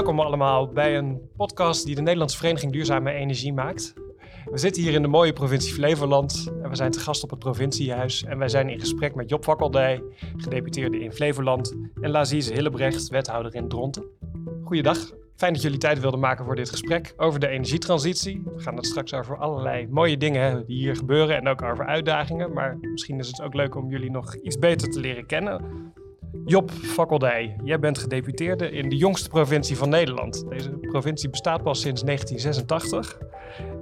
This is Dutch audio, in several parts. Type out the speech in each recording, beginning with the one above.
Welkom allemaal bij een podcast die de Nederlandse Vereniging Duurzame Energie maakt. We zitten hier in de mooie provincie Flevoland en we zijn te gast op het provinciehuis. En wij zijn in gesprek met Job Wakkeldij, gedeputeerde in Flevoland, en Lazize Hillebrecht, wethouder in Dronten. Goeiedag. Fijn dat jullie tijd wilden maken voor dit gesprek over de energietransitie. We gaan het straks over allerlei mooie dingen die hier gebeuren en ook over uitdagingen. Maar misschien is het ook leuk om jullie nog iets beter te leren kennen. Job Fakkeldij, jij bent gedeputeerde in de jongste provincie van Nederland. Deze provincie bestaat pas sinds 1986.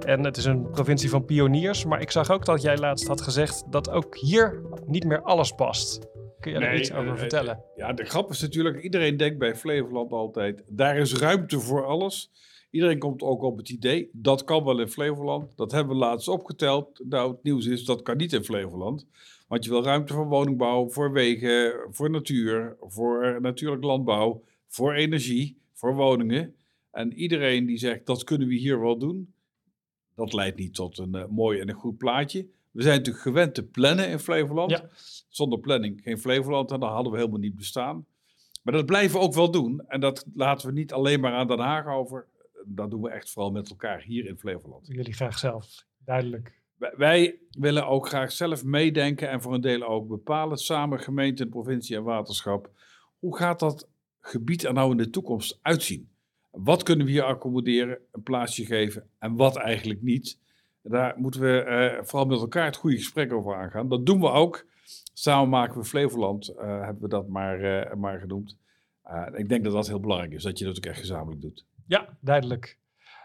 En het is een provincie van pioniers. Maar ik zag ook dat jij laatst had gezegd dat ook hier niet meer alles past. Kun je daar iets over eh, vertellen? Ja, de grap is natuurlijk, iedereen denkt bij Flevoland altijd, daar is ruimte voor alles. Iedereen komt ook op het idee, dat kan wel in Flevoland. Dat hebben we laatst opgeteld. Nou, het nieuws is, dat kan niet in Flevoland. Want je wil ruimte voor woningbouw, voor wegen, voor natuur, voor natuurlijk landbouw, voor energie, voor woningen. En iedereen die zegt, dat kunnen we hier wel doen, dat leidt niet tot een eh, mooi en een goed plaatje. We zijn natuurlijk gewend te plannen in Flevoland. Ja. Zonder planning geen Flevoland en dan hadden we helemaal niet bestaan. Maar dat blijven we ook wel doen. En dat laten we niet alleen maar aan Den Haag over. Dat doen we echt vooral met elkaar hier in Flevoland. Jullie graag zelf, duidelijk. Wij- willen ook graag zelf meedenken en voor een deel ook bepalen, samen gemeente, provincie en waterschap. Hoe gaat dat gebied er nou in de toekomst uitzien? Wat kunnen we hier accommoderen, een plaatsje geven en wat eigenlijk niet? Daar moeten we eh, vooral met elkaar het goede gesprek over aangaan. Dat doen we ook. Samen maken we Flevoland, eh, hebben we dat maar, eh, maar genoemd. Ik denk dat dat heel belangrijk is, dat je dat ook echt gezamenlijk doet. Ja, duidelijk.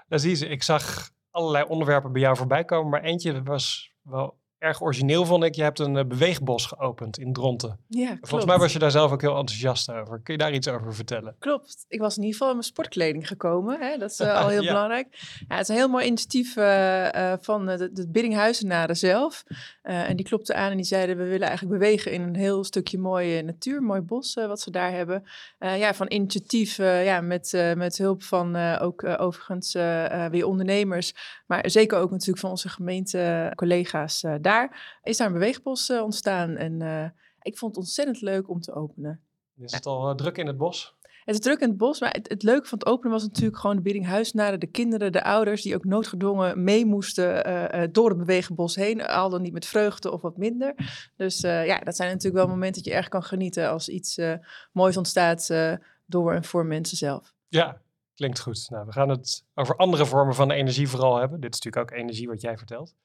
Lazize, ik zag allerlei onderwerpen bij jou voorbij komen, maar eentje was wel erg origineel, vond ik. Je hebt een eh, beweegbos geopend in Dronten. Ja, klopt. Volgens mij was je daar zelf ook heel enthousiast over. Kun je daar iets over vertellen? Klopt. Ik was in ieder geval in mijn sportkleding gekomen. Hè? Dat is eh, al heel Ja. belangrijk. Ja, het is een heel mooi initiatief eh, van de, de Biddinghuizenaren zelf. En die klopten aan en die zeiden... we willen eigenlijk bewegen in een heel stukje mooie natuur. Mooi bos wat ze daar hebben. Ja, van initiatief ja, met, met hulp van ook overigens weer ondernemers... maar zeker ook natuurlijk van onze gemeentecollega's eh, daar... is daar een beweegbos eh, ontstaan. En eh, ik vond het ontzettend leuk om te openen. Is het al eh, druk in het bos? Het is druk in het bos, maar het, het leuke van het openen was natuurlijk gewoon de biddinghuisnaren, de kinderen, de ouders, die ook noodgedwongen mee moesten door het bewegenbos heen, al dan niet met vreugde of wat minder. Dus ja, dat zijn natuurlijk wel momenten dat je erg kan genieten als iets moois ontstaat door en voor mensen zelf. Ja, klinkt goed. Nou, we gaan het over andere vormen van energie vooral hebben. Dit is natuurlijk ook energie wat jij vertelt.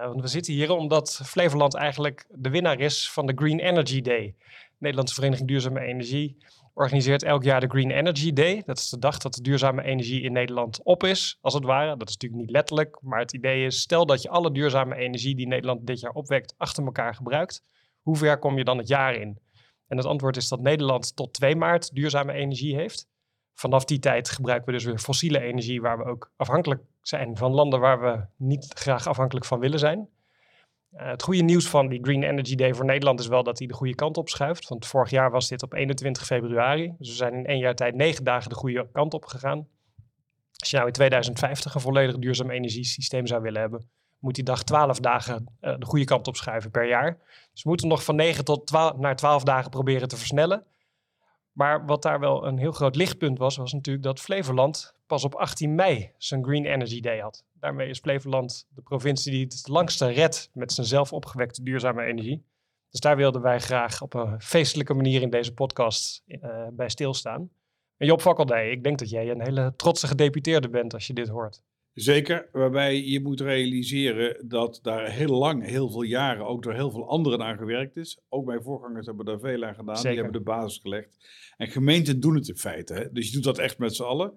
Eh, want we zitten hier omdat Flevoland eigenlijk de winnaar is van de Green Energy Day. Nederlandse Vereniging Duurzame Energie organiseert elk jaar de Green Energy Day. Dat is de dag dat de duurzame energie in Nederland op is, als het ware. Dat is natuurlijk niet letterlijk, maar het idee is, stel dat je alle duurzame energie die Nederland dit jaar opwekt achter elkaar gebruikt. Hoe ver kom je dan het jaar in? En het antwoord is dat Nederland tot 2 maart duurzame energie heeft. Vanaf die tijd gebruiken we dus weer fossiele energie, waar we ook afhankelijk zijn van landen waar we niet graag afhankelijk van willen zijn. Eh, het goede nieuws van die Green Energy Day voor Nederland is wel dat hij de goede kant op schuift. Want vorig jaar was dit op 21 februari. Dus we zijn in één jaar tijd negen dagen de goede kant op gegaan. Als je nou in 2050 een volledig duurzaam energiesysteem zou willen hebben, moet die dag 12 dagen eh, de goede kant op schuiven per jaar. Dus we moeten nog van 9 tot 12, naar 12 dagen proberen te versnellen. Maar wat daar wel een heel groot lichtpunt was, was natuurlijk dat Flevoland pas op 18 mei zijn Green Energy Day had. Daarmee is Flevoland de provincie die het langste redt met zijn zelf opgewekte duurzame energie. Dus daar wilden wij graag op een feestelijke manier in deze podcast eh, bij stilstaan. En Job Vakkeldij, ik denk dat jij een hele trotse gedeputeerde bent als je dit hoort. Zeker, waarbij je moet realiseren dat daar heel lang, heel veel jaren, ook door heel veel anderen aan gewerkt is. Ook mijn voorgangers hebben daar veel aan gedaan, Zeker. die hebben de basis gelegd. En gemeenten doen het in feite, hè? dus je doet dat echt met z'n allen.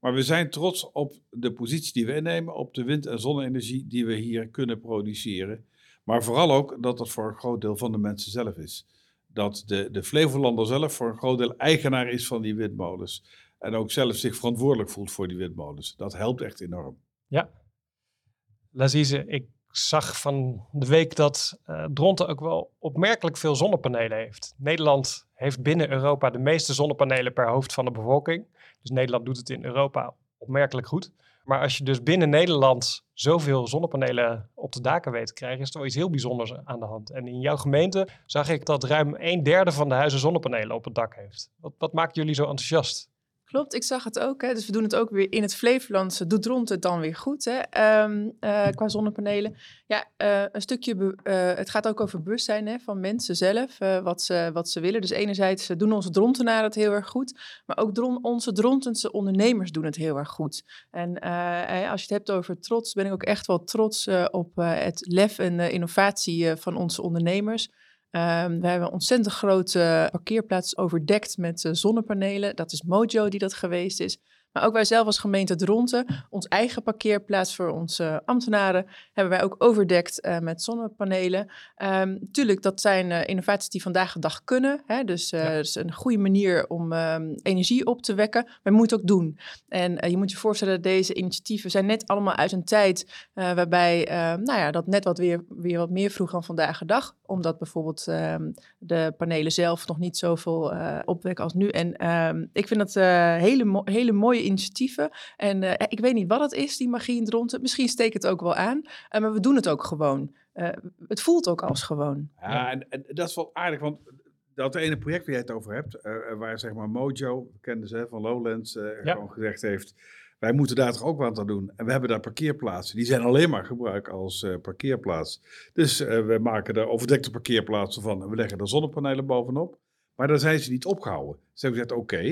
Maar we zijn trots op de positie die we innemen, op de wind- en zonne-energie die we hier kunnen produceren. Maar vooral ook dat dat voor een groot deel van de mensen zelf is. Dat de, de Flevolander zelf voor een groot deel eigenaar is van die windmolens. En ook zelf zich verantwoordelijk voelt voor die windmolens. Dat helpt echt enorm. Ja. Lazize, ik zag van de week dat eh Dronten ook wel opmerkelijk veel zonnepanelen heeft. Nederland heeft binnen Europa de meeste zonnepanelen per hoofd van de bevolking. Dus Nederland doet het in Europa opmerkelijk goed. Maar als je dus binnen Nederland zoveel zonnepanelen op de daken weet te krijgen, is er wel iets heel bijzonders aan de hand. En in jouw gemeente zag ik dat ruim een derde van de huizen zonnepanelen op het dak heeft. Wat, wat maakt jullie zo enthousiast? Klopt, ik zag het ook. Hè. Dus we doen het ook weer in het Flevolandse. Doet rond het dan weer goed, hè? Ehm, eh, qua zonnepanelen. Ja, eh, een stukje, eh, het gaat ook over bewustzijn hè, van mensen zelf, wat, ze, wat ze willen. Dus enerzijds doen onze drontenaren het heel erg goed, maar ook dron, onze drontense ondernemers doen het heel erg goed. En als je het hebt over trots, ben ik ook echt wel trots op het lef en innovatie van onze ondernemers. Ehm, we hebben een ontzettend grote parkeerplaats overdekt met eh, zonnepanelen. Dat is Mojo die dat geweest is. Maar ook wij zelf als gemeente Dronten, ons eigen parkeerplaats voor onze ambtenaren, hebben wij ook overdekt eh, met zonnepanelen. Ehm tuurlijk, dat zijn eh, innovaties die vandaag de dag kunnen. Hè? Dus eh, Ja. dat is een goede manier om ehm, energie op te wekken. Maar je moet het ook doen. En eh, je moet je voorstellen dat deze initiatieven zijn net allemaal uit een tijd eh, waarbij eh, nou ja, dat net wat weer, weer wat meer vroeg dan vandaag de dag. Omdat bijvoorbeeld ehm, de panelen zelf nog niet zoveel eh opwekken als nu. En ehm, ik vind dat eh, hele, mo- hele mooie initiatieven. En eh, ik weet niet wat het is, die magie in Dronten. Misschien steekt het ook wel aan. Maar we doen het ook gewoon. Eh, het voelt ook als gewoon. Ja, en, en dat is wel aardig, want dat ene project waar jij het over hebt, eh, waar zeg maar Mojo, kenden ze hè, van Lowlands, eh, Ja. gewoon gezegd heeft, wij moeten daar toch ook wat aan doen. En we hebben daar parkeerplaatsen, die zijn alleen maar gebruikt als eh, parkeerplaats. Dus eh, we maken er overdekte parkeerplaatsen van en we leggen er zonnepanelen bovenop. Maar daar zijn ze niet opgehouden. Ze hebben gezegd, oké,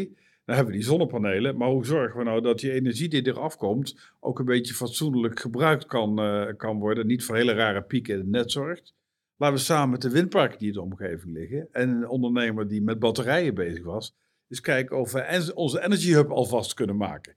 dan hebben we die zonnepanelen, maar hoe zorgen we nou dat die energie die eraf komt ook een beetje fatsoenlijk gebruikt kan, eh, kan worden, niet voor hele rare pieken in het net zorgt. Laten we samen met de windparken die in de omgeving liggen en een ondernemer die met batterijen bezig was, eens kijken of we onze Energy Hub alvast kunnen maken.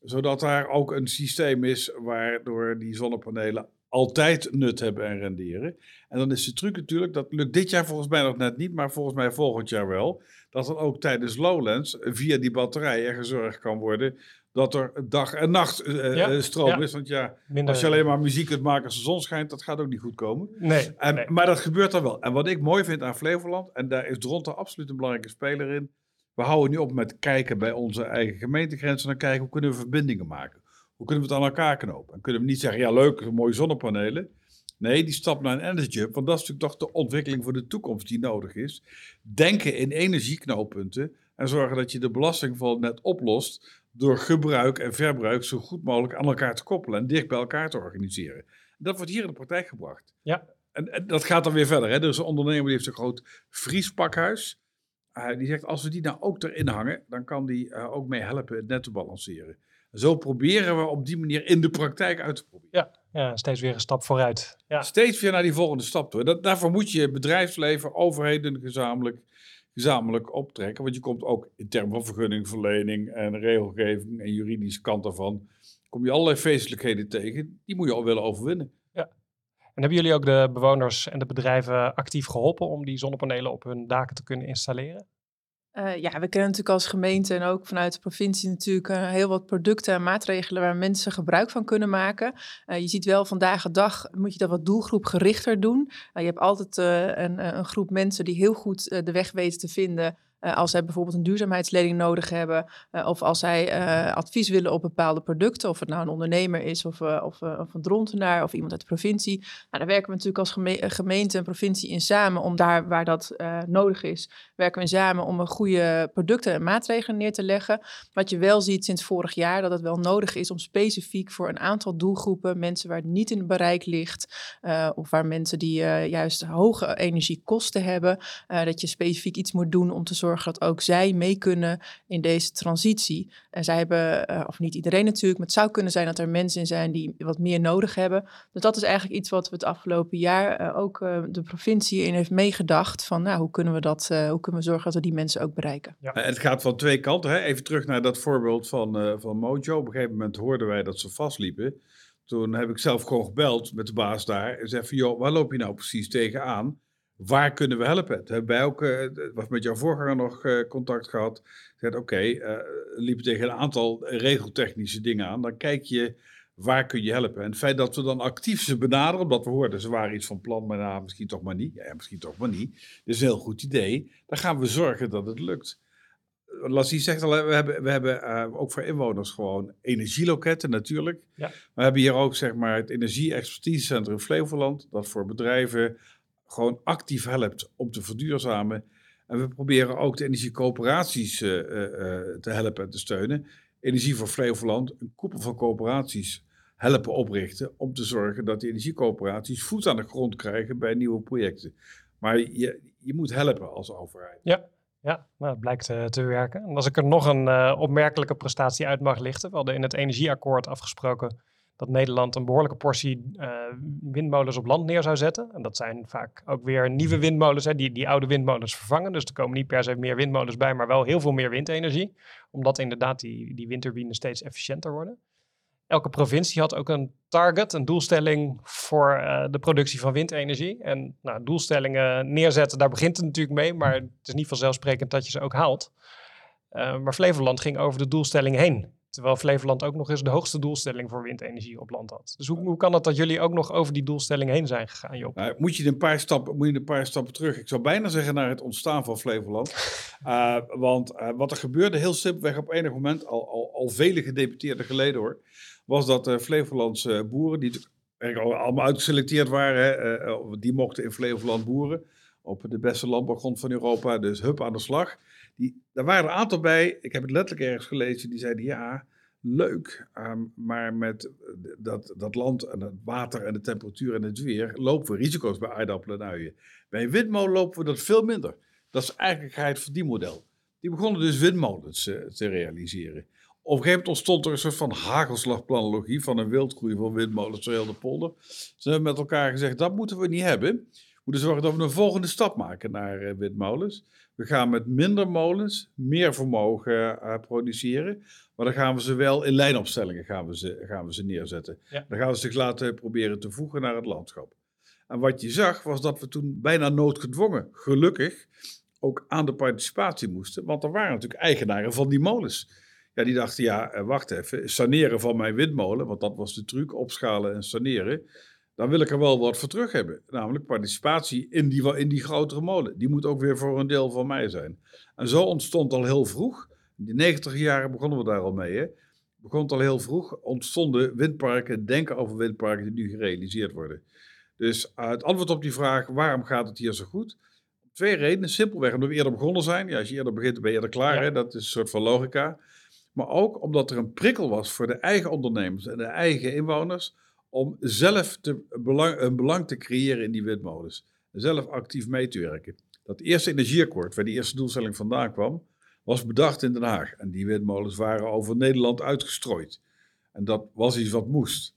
Zodat daar ook een systeem is waardoor die zonnepanelen altijd nut hebben en renderen. En dan is de truc natuurlijk, dat lukt dit jaar volgens mij nog net niet, maar volgens mij volgend jaar wel, dat dan ook tijdens Lowlands via die batterijen gezorgd kan worden dat er dag en nacht eh, Ja, eh, stroom ja. is. Want ja, Minder... als je alleen maar muziek kunt maken als de zon schijnt, dat gaat ook niet goed komen. Nee, En, nee. Maar dat gebeurt dan wel. En wat ik mooi vind aan Flevoland, en daar is Dronten absoluut een belangrijke speler in. We houden nu op met kijken bij onze eigen gemeentegrenzen. En dan kijken hoe kunnen we verbindingen maken. Hoe kunnen we het aan elkaar knopen? En kunnen we niet zeggen, ja leuk, mooie zonnepanelen. Nee, die stap naar een energy hub. Want dat is natuurlijk toch de ontwikkeling voor de toekomst die nodig is. Denken in energieknooppunten. En zorgen dat je de belasting van het net oplost. Door gebruik en verbruik zo goed mogelijk aan elkaar te koppelen. En dicht bij elkaar te organiseren. Dat wordt hier in de praktijk gebracht. Ja. En, en dat gaat dan weer verder. Hè? Er is een ondernemer die heeft een groot vriespakhuis. Die zegt, als we die nou ook erin hangen, dan kan die uh, ook mee helpen het net te balanceren. Zo proberen we op die manier in de praktijk uit te proberen. Ja, ja steeds weer een stap vooruit. Ja. Steeds weer naar die volgende stap toe. Dat, daarvoor moet je bedrijfsleven, overheden gezamenlijk, gezamenlijk optrekken. Want je komt ook in termen van vergunningverlening en regelgeving en juridische kant daarvan, kom je allerlei feestelijkheden tegen. Die moet je al willen overwinnen. En hebben jullie ook de bewoners en de bedrijven actief geholpen om die zonnepanelen op hun daken te kunnen installeren? Uh, ja, we kennen natuurlijk als gemeente en ook vanuit de provincie natuurlijk uh, heel wat producten en maatregelen waar mensen gebruik van kunnen maken. Uh, je ziet wel vandaag de dag moet je dat wat doelgroepgerichter doen. je hebt altijd eh, een, een, groep mensen die heel goed de weg weten te vinden. Uh, als zij bijvoorbeeld een duurzaamheidslening nodig hebben, uh, of als zij uh, advies willen op bepaalde producten, of het nou een ondernemer is, of, of, of een drontenaar, of iemand uit de provincie. Nou, daar werken we natuurlijk als geme gemeente en provincie in samen, om daar waar dat eh, nodig is, werken we samen om een goede producten en maatregelen neer te leggen. Wat je wel ziet sinds vorig jaar, dat het wel nodig is om specifiek voor een aantal doelgroepen, mensen waar het niet in het bereik ligt, of waar mensen die juist hoge energiekosten hebben, dat je specifiek iets moet doen om te zorgen dat ook zij mee kunnen in deze transitie. En zij hebben, uh, of niet iedereen natuurlijk, maar het zou kunnen zijn dat er mensen in zijn die wat meer nodig hebben. Dus dat is eigenlijk iets wat we het afgelopen jaar uh, ook uh, de provincie in heeft meegedacht. Van nou, hoe kunnen we dat, uh, hoe kunnen we zorgen dat we die mensen ook bereiken? Ja. Het gaat van twee kanten. Hè? Even terug naar dat voorbeeld van, uh, van Mojo. Op een gegeven moment hoorden wij dat ze vastliepen. Toen heb ik zelf gewoon gebeld met de baas daar en zei van, joh, waar loop je nou precies tegenaan? Waar kunnen we helpen? Toen hebben wij ook, uh, was met jouw voorganger nog uh, contact gehad. Zei, oké, okay, uh, liepen tegen een aantal regeltechnische dingen aan. Dan kijk je, waar kun je helpen? En het feit dat we dan actief ze benaderen, omdat we hoorden, ze waren iets van plan, maar nou, misschien toch maar niet. Ja, misschien toch maar niet. Dat is een heel goed idee. Dan gaan we zorgen dat het lukt. Lassie zegt al, we hebben, we hebben uh, ook voor inwoners gewoon energieloketten natuurlijk. Ja. We hebben hier ook zeg maar, het Energie-expertisecentrum Flevoland, dat voor bedrijven gewoon actief helpt om te verduurzamen. En we proberen ook de energiecoöperaties uh, te helpen en te steunen. Energie voor Flevoland, een koepel van coöperaties helpen oprichten om te zorgen dat die energiecoöperaties voet aan de grond krijgen bij nieuwe projecten. Maar je, je moet helpen als overheid. Ja, ja nou, het blijkt te werken. En als ik er nog een opmerkelijke prestatie uit mag lichten. We hadden in het energieakkoord afgesproken dat Nederland een behoorlijke portie uh, windmolens op land neer zou zetten. En dat zijn vaak ook weer nieuwe windmolens, hè, die die oude windmolens vervangen. Dus er komen niet per se meer windmolens bij, maar wel heel veel meer windenergie. Omdat inderdaad die, die windturbines steeds efficiënter worden elke provincie had ook een target, een doelstelling voor uh, de productie van windenergie. En nou, doelstellingen neerzetten, daar begint het natuurlijk mee, maar het is niet vanzelfsprekend dat je ze ook haalt. Uh, maar Flevoland ging over de doelstelling heen. Terwijl Flevoland ook nog eens de hoogste doelstelling voor windenergie op land had. Dus hoe, hoe kan het dat jullie ook nog over die doelstelling heen zijn gegaan, Job? Nou, moet, je een paar stappen, moet je een paar stappen terug. Ik zou bijna zeggen naar het ontstaan van Flevoland. uh, want wat er gebeurde heel simpelweg op enig moment, al, al, al vele gedeputeerden geleden hoor was dat de Flevolandse boeren, die eigenlijk allemaal uitgeselecteerd waren, hè, eh, eh, die mochten in Flevoland boeren op de beste landbouwgrond van Europa, dus hup aan de slag. Die, daar waren een aantal bij, ik heb het letterlijk ergens gelezen, die zeiden ja, leuk, ehm, maar met dat, dat land en het water en de temperatuur en het weer lopen we risico's bij aardappelen en uien. Bij windmolen lopen we dat veel minder. Dat is eigenlijk het verdienmodel. Die begonnen dus windmolens uh, te realiseren. Op een gegeven moment ontstond er een soort van hagelslagplanologie van een wildgroei van windmolens door heel de polder. Ze hebben met elkaar gezegd, dat moeten we niet hebben. We moeten zorgen dat we een volgende stap maken naar uh, windmolens. We gaan met minder molens meer vermogen uh, produceren. Maar dan gaan we ze wel in lijnopstellingen gaan we ze, gaan we ze neerzetten. Dan gaan we zich laten proberen te voegen naar het landschap. En wat je zag was dat we toen bijna noodgedwongen, gelukkig, ook aan de participatie moesten. Want er waren natuurlijk eigenaren van die molens. Ja, die dachten, ja, eh, wacht even, saneren van mijn windmolen, want dat was de truc, opschalen en saneren. Dan wil ik er wel wat voor terug hebben. Namelijk participatie in die, in die grotere molen. Die moet ook weer voor een deel van mij zijn. En zo ontstond al heel vroeg, in de 90 jaren begonnen we daar al mee, hè, begon al heel vroeg, ontstonden windparken, denken over windparken die nu gerealiseerd worden. Dus uh, het antwoord op die vraag, waarom gaat het hier zo goed? Twee redenen. Simpelweg omdat we eerder begonnen zijn. Ja, als je eerder begint, ben je eerder klaar. Hè? Dat is een soort van logica. Maar ook omdat er een prikkel was voor de eigen ondernemers en de eigen inwoners om zelf te belang, een belang te creëren in die windmolens. Zelf actief mee te werken. Dat eerste energieakkoord, waar die eerste doelstelling vandaan kwam, was bedacht in Den Haag. En die windmolens waren over Nederland uitgestrooid. En dat was iets wat moest.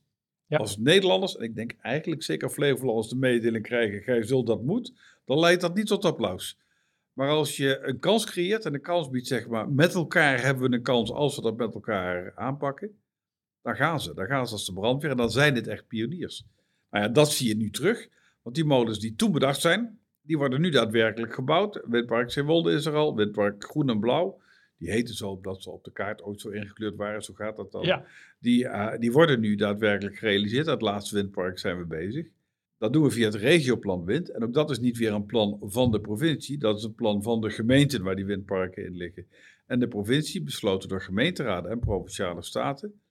Ja. Als Nederlanders, en ik denk eigenlijk zeker Flevolanders de mededeling krijgen, gij zult dat moet, dan leidt dat niet tot applaus. Maar als je een kans creëert en een kans biedt, zeg maar, met elkaar hebben we een kans als we dat met elkaar aanpakken, dan gaan ze. Dan gaan ze als de brandweer en dan zijn dit echt pioniers. Nou ja, dat zie je nu terug. Want die molens die toen bedacht zijn, die worden nu daadwerkelijk gebouwd. Windpark Zeewolde is er al, Windpark Groen en Blauw. Die heten zo omdat ze op de kaart ooit zo ingekleurd waren, zo gaat dat dan. Ja. Die, uh, die worden nu daadwerkelijk gerealiseerd. Het laatste windpark zijn we bezig. Dat doen we via het regioplan wind. En ook dat is niet weer een plan van de provincie. Dat is een plan van de gemeenten waar die windparken in liggen. En de provincie, besloten door gemeenteraden en provinciale staten,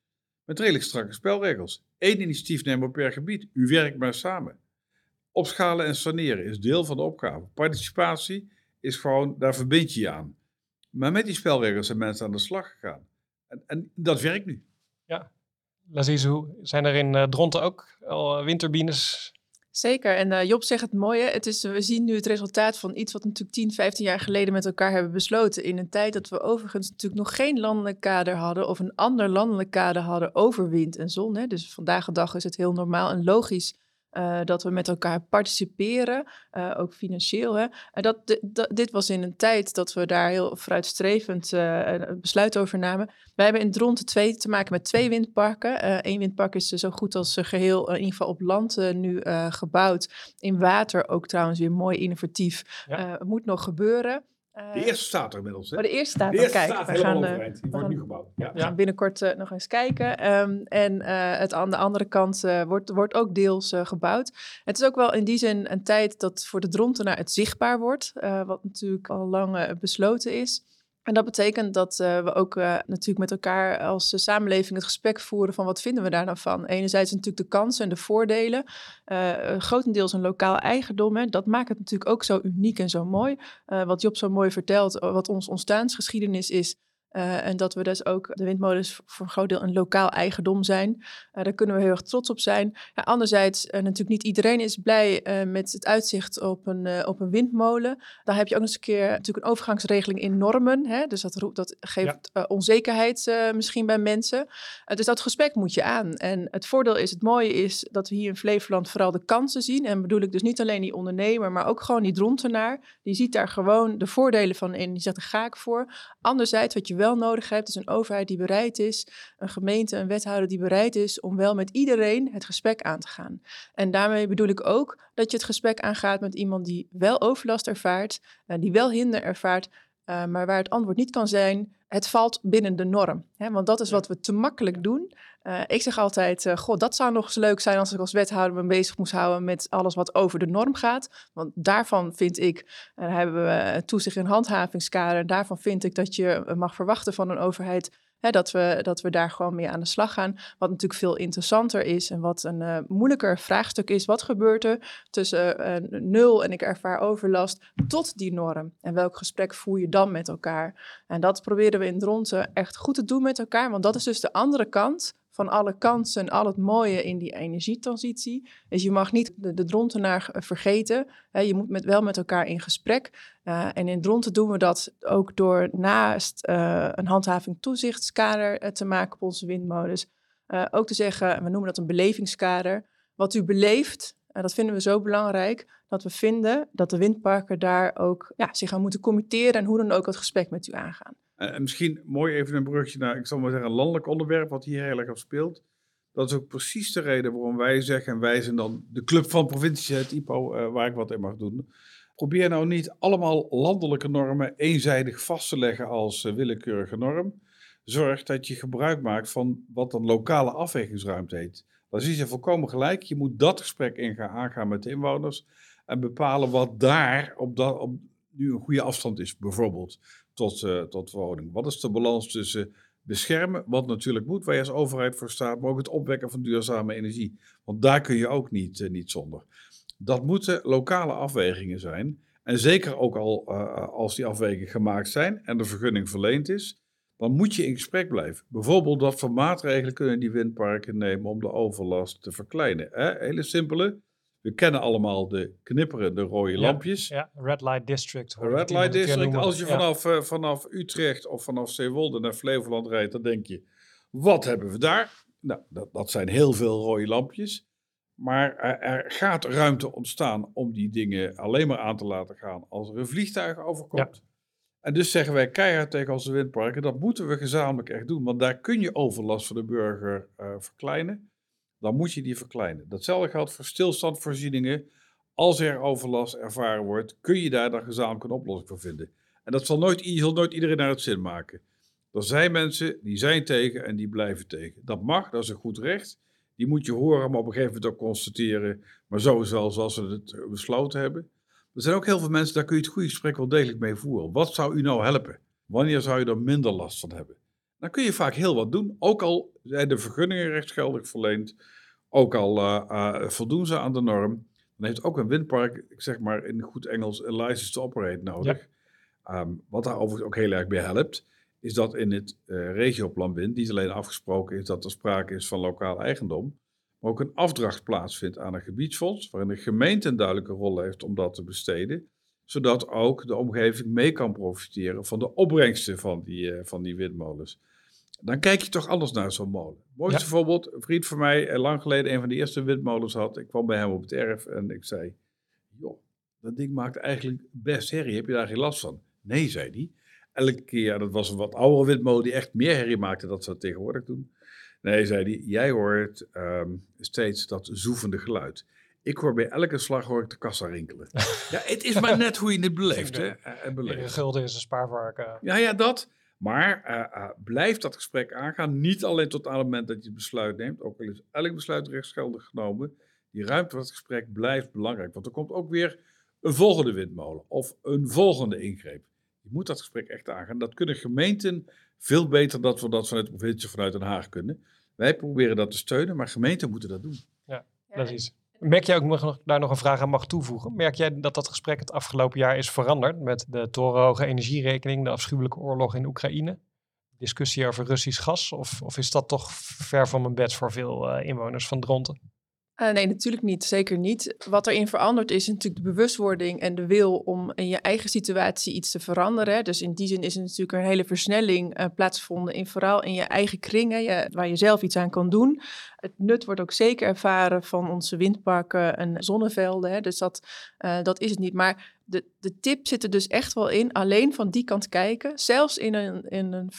met redelijk strakke spelregels. Eén initiatiefnemer per gebied. U werkt maar samen. Opschalen en saneren is deel van de opgave. Participatie is gewoon, daar verbind je je aan. Maar met die spelregels zijn mensen aan de slag gegaan. En, en dat werkt nu. Ja. hoe zijn er in uh, Dronten ook al windturbines Zeker. En uh, Job zegt het mooie. Het is, we zien nu het resultaat van iets wat we natuurlijk 10, 15 jaar geleden met elkaar hebben besloten. In een tijd dat we overigens natuurlijk nog geen landelijk kader hadden of een ander landelijk kader hadden over wind en zon. Hè. Dus vandaag de dag is het heel normaal en logisch uh, dat we met elkaar participeren, uh, ook financieel. Hè. En dat, dit was in een tijd dat we daar heel vooruitstrevend uh, besluit over namen. Wij hebben in Dronten twee te maken met twee windparken. Eén windpark is zo goed als geheel, in ieder geval op land nu gebouwd. In water ook trouwens weer mooi innovatief. Ja. moet nog gebeuren. Eh, de eerste staat er inmiddels. Hè? Oh, de eerste staat er. Kijk, we gaan, uh, die wordt nu gebouwd. Ja. We gaan binnenkort uh, nog eens kijken. Um, en het aan de andere kant wordt, wordt ook deels gebouwd. Het is ook wel in die zin een tijd dat voor de Drontenaar het zichtbaar wordt. wat natuurlijk al lang besloten is. En dat betekent dat uh, we ook uh, natuurlijk met elkaar als samenleving het gesprek voeren van wat vinden we daar nou van. Enerzijds natuurlijk de kansen en de voordelen. Grotendeels een lokaal eigendom. Hè. Dat maakt het natuurlijk ook zo uniek en zo mooi. wat Job zo mooi vertelt, wat ons ontstaansgeschiedenis is. Uh, en dat we dus ook de windmolens voor een groot deel een lokaal eigendom zijn. Uh, daar kunnen we heel erg trots op zijn. Ja, anderzijds, uh, natuurlijk niet iedereen is blij met het uitzicht op een, op een windmolen. Dan heb je ook nog eens een keer natuurlijk een overgangsregeling in normen. Hè? Dus dat, dat geeft ja. onzekerheid misschien bij mensen. dus dat gesprek moet je aan. En het voordeel is, het mooie is dat we hier in Flevoland vooral de kansen zien. En bedoel ik dus niet alleen die ondernemer, maar ook gewoon die drontenaar. Die ziet daar gewoon de voordelen van in. Die zegt, daar ga ik voor. Anderzijds, wat je wel nodig hebt, is een overheid die bereid is, een gemeente, een wethouder die bereid is om wel met iedereen het gesprek aan te gaan. En daarmee bedoel ik ook dat je het gesprek aangaat met iemand die wel overlast ervaart, uh, die wel hinder ervaart, uh, maar waar het antwoord niet kan zijn, het valt binnen de norm. Hè? Want dat is wat we te makkelijk doen. Uh, ik zeg altijd, uh, goh, dat zou nog eens leuk zijn als ik als wethouder me bezig moest houden met alles wat over de norm gaat. Want daarvan vind ik, en hebben we toezicht en handhavingskader, daarvan vind ik dat je mag verwachten van een overheid Hè, dat, we, dat we daar gewoon mee aan de slag gaan. Wat natuurlijk veel interessanter is en wat een uh, moeilijker vraagstuk is. Wat gebeurt er tussen uh, nul en ik ervaar overlast tot die norm? En welk gesprek voer je dan met elkaar? En dat proberen we in Dronten echt goed te doen met elkaar. Want dat is dus de andere kant van alle kansen, al het mooie in die energietransitie. Dus je mag niet de, de drontenaar vergeten. Hè, je moet met, wel met elkaar in gesprek. Uh, en in Dronten doen we dat ook door naast uh, een handhaving toezichtskader te maken op onze windmolens. ook te zeggen, we noemen dat een belevingskader. Wat u beleeft, dat vinden we zo belangrijk, dat we vinden dat de windparken daar ook ja, zich aan moeten committeren en hoe dan ook het gesprek met u aangaan. En misschien mooi even een brugje naar, ik zal maar zeggen, een landelijk onderwerp wat hier heel erg op speelt. Dat is ook precies de reden waarom wij zeggen, en wij zijn dan de club van provincies, het IPO, uh, waar ik wat in mag doen. Probeer nou niet allemaal landelijke normen eenzijdig vast te leggen als uh, willekeurige norm. Zorg dat je gebruik maakt van wat een lokale afwegingsruimte heet. Dat is je volkomen gelijk. Je moet dat gesprek ingaan, aangaan met de inwoners en bepalen wat daar op, dat, op nu een goede afstand is, bijvoorbeeld tot, uh, tot woning. Wat is de balans tussen beschermen, wat natuurlijk moet, waar je als overheid voor staat, maar ook het opwekken van duurzame energie. Want daar kun je ook niet, uh, niet zonder. Dat moeten lokale afwegingen zijn. En zeker ook al uh, als die afwegingen gemaakt zijn en de vergunning verleend is, dan moet je in gesprek blijven. Bijvoorbeeld wat voor maatregelen kunnen die windparken nemen om de overlast te verkleinen. Hè? Hele simpele. We kennen allemaal de knipperende rode lampjes. Ja, Red Light District. Red Light District. Als je vanaf, ja. uh, vanaf Utrecht of vanaf Zeewolde naar Flevoland rijdt, dan denk je, wat hebben we daar? Nou, dat, dat zijn heel veel rode lampjes. Maar er, er, gaat ruimte ontstaan om die dingen alleen maar aan te laten gaan als er een vliegtuig overkomt. Ja. En dus zeggen wij keihard tegen onze windparken, dat moeten we gezamenlijk echt doen. Want daar kun je overlast voor de burger uh, verkleinen dan moet je die verkleinen. Datzelfde geldt voor stilstandvoorzieningen. Als er overlast ervaren wordt, kun je daar dan gezamenlijk een oplossing voor vinden. En dat zal nooit, zal nooit iedereen naar het zin maken. Er zijn mensen die zijn tegen en die blijven tegen. Dat mag, dat is een goed recht. Die moet je horen, maar op een gegeven moment ook constateren. Maar zo is wel zoals we het besloten hebben. Er zijn ook heel veel mensen, daar kun je het goede gesprek wel degelijk mee voeren. Wat zou u nou helpen? Wanneer zou je er minder last van hebben? Dan kun je vaak heel wat doen. Ook al zijn de vergunningen rechtsgeldig verleend, ook al uh, uh, voldoen ze aan de norm, dan heeft ook een windpark, ik zeg maar in goed Engels, een license to operate nodig. Ja. Um, wat daar overigens ook heel erg bij helpt, is dat in het uh, regioplan wind niet alleen afgesproken is dat er sprake is van lokaal eigendom, maar ook een afdracht plaatsvindt aan een gebiedsfonds, waarin de gemeente een duidelijke rol heeft om dat te besteden zodat ook de omgeving mee kan profiteren van de opbrengsten van die, van die windmolens dan kijk je toch anders naar zo'n molen. Mooiste ja. voorbeeld, een vriend van mij, eh, lang geleden een van de eerste windmolens had. Ik kwam bij hem op het erf en ik zei, joh, dat ding maakt eigenlijk best herrie. Heb je daar geen last van? Nee, zei hij. Elke keer, dat was een wat oudere windmolen die echt meer herrie maakte dan ze tegenwoordig doen. Nee, zei hij, jij hoort um, steeds dat zoevende geluid. Ik hoor bij elke slag hoor ik de kassa rinkelen. ja, het is maar net hoe je het beleeft. hè? Beleeft. Gulden is een spaarvarken. Ja, ja, dat. Maar uh, uh, blijf dat gesprek aangaan. Niet alleen tot aan het moment dat je het besluit neemt. Ook al is elk besluit rechtsgeldig genomen. Die ruimte van het gesprek blijft belangrijk. Want er komt ook weer een volgende windmolen. Of een volgende ingreep. Je moet dat gesprek echt aangaan. Dat kunnen gemeenten veel beter dan we dat vanuit de provincie vanuit Den Haag kunnen. Wij proberen dat te steunen, maar gemeenten moeten dat doen. Ja, precies. Merk jij ook daar nog een vraag aan mag toevoegen? Merk jij dat dat gesprek het afgelopen jaar is veranderd met de torenhoge energierekening, de afschuwelijke oorlog in Oekraïne? Discussie over Russisch gas? Of, of is dat toch ver van mijn bed voor veel uh, inwoners van Dronten? Uh, nee, natuurlijk niet. Zeker niet. Wat erin verandert is natuurlijk de bewustwording en de wil om in je eigen situatie iets te veranderen. Dus in die zin is er natuurlijk een hele versnelling uh, plaatsgevonden in vooral in je eigen kringen, je, waar je zelf iets aan kan doen. Het nut wordt ook zeker ervaren van onze windparken en zonnevelden. Hè. Dus dat, uh, dat is het niet. Maar de, de tip zit er dus echt wel in, alleen van die kant kijken. Zelfs in een, in een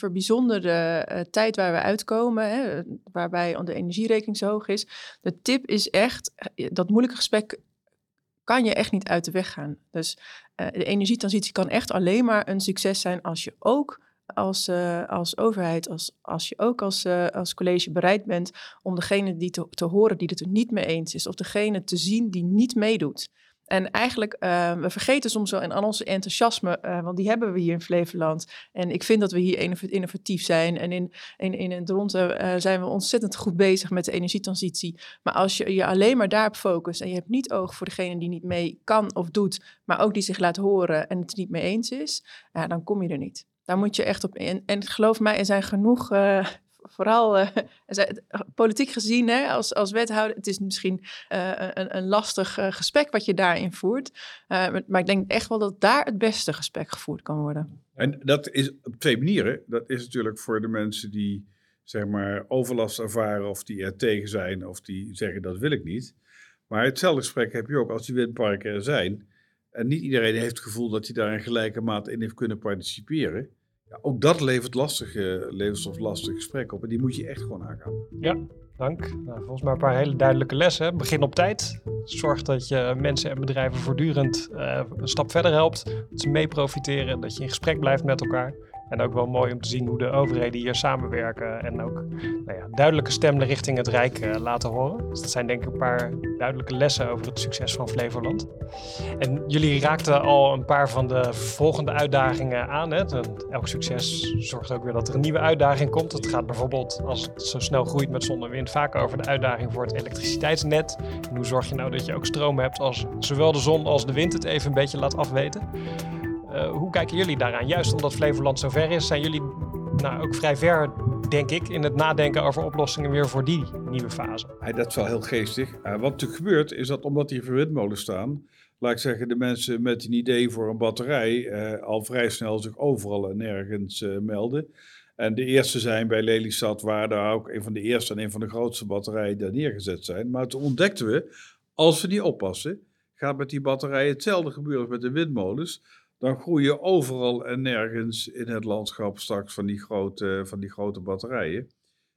uh, tijd waar we uitkomen, hè, waarbij de energierekening zo hoog is. De tip is echt, eh, dat moeilijke gesprek kan je echt niet uit de weg gaan. Dus uh, de energietransitie kan echt alleen maar een succes zijn als je ook als, als overheid, als, als je ook als, als college bereid bent om degene die te, te horen die het er niet mee eens is, of degene te zien die niet meedoet. En eigenlijk, uh, we vergeten soms wel in al onze enthousiasme, uh, want die hebben we hier in Flevoland. En ik vind dat we hier innovatief zijn. En in, in, in het Dronten uh, zijn we ontzettend goed bezig met de energietransitie. Maar als je je alleen maar daarop focust en je hebt niet oog voor degene die niet mee kan of doet, maar ook die zich laat horen en het niet mee eens is, ja, dan kom je er niet. Daar moet je echt op in. En geloof mij, er zijn genoeg vooral uh, politiek gezien hè, als, als wethouder, het is misschien uh, een, een lastig gesprek wat je daarin voert. maar ik denk echt wel dat daar het beste gesprek gevoerd kan worden. En dat is op twee manieren. Dat is natuurlijk voor de mensen die zeg maar overlast ervaren of die er tegen zijn of die zeggen dat wil ik niet. Maar hetzelfde gesprek heb je ook als die windparken er zijn. En niet iedereen heeft het gevoel dat hij daar in gelijke mate in heeft kunnen participeren. Ja, ook dat levert lastige, levert lastige gesprekken op. En die moet je echt gewoon aangaan. Ja, dank. Nou, volgens mij een paar hele duidelijke lessen. Begin op tijd. Zorg dat je mensen en bedrijven voortdurend uh, een stap verder helpt. Dat ze mee profiteren. Dat je in gesprek blijft met elkaar. En ook wel mooi om te zien hoe de overheden hier samenwerken en ook nou ja, duidelijke stemmen richting het Rijk uh, laten horen. Dus dat zijn denk ik een paar duidelijke lessen over het succes van Flevoland. En jullie raakten al een paar van de volgende uitdagingen aan. Hè? Elk succes zorgt ook weer dat er een nieuwe uitdaging komt. Het gaat bijvoorbeeld, als het zo snel groeit met zon en wind, vaak over de uitdaging voor het elektriciteitsnet. En hoe zorg je nou dat je ook stroom hebt als zowel de zon als de wind het even een beetje laat afweten? Uh, hoe kijken jullie daaraan? Juist omdat Flevoland zo ver is, zijn jullie nou, ook vrij ver, denk ik, in het nadenken over oplossingen weer voor die nieuwe fase. Dat is wel heel geestig. Uh, wat natuurlijk gebeurt, is dat omdat hier windmolens staan, laat ik zeggen, de mensen met een idee voor een batterij uh, al vrij snel zich overal en nergens melden. En de eerste zijn bij Lelystad, waar daar ook een van de eerste en een van de grootste batterijen daar neergezet zijn. Maar toen ontdekten we, als we niet oppassen, gaat met die batterijen hetzelfde gebeuren als met de windmolens dan groeien overal en nergens in het landschap straks van die grote, van die grote batterijen.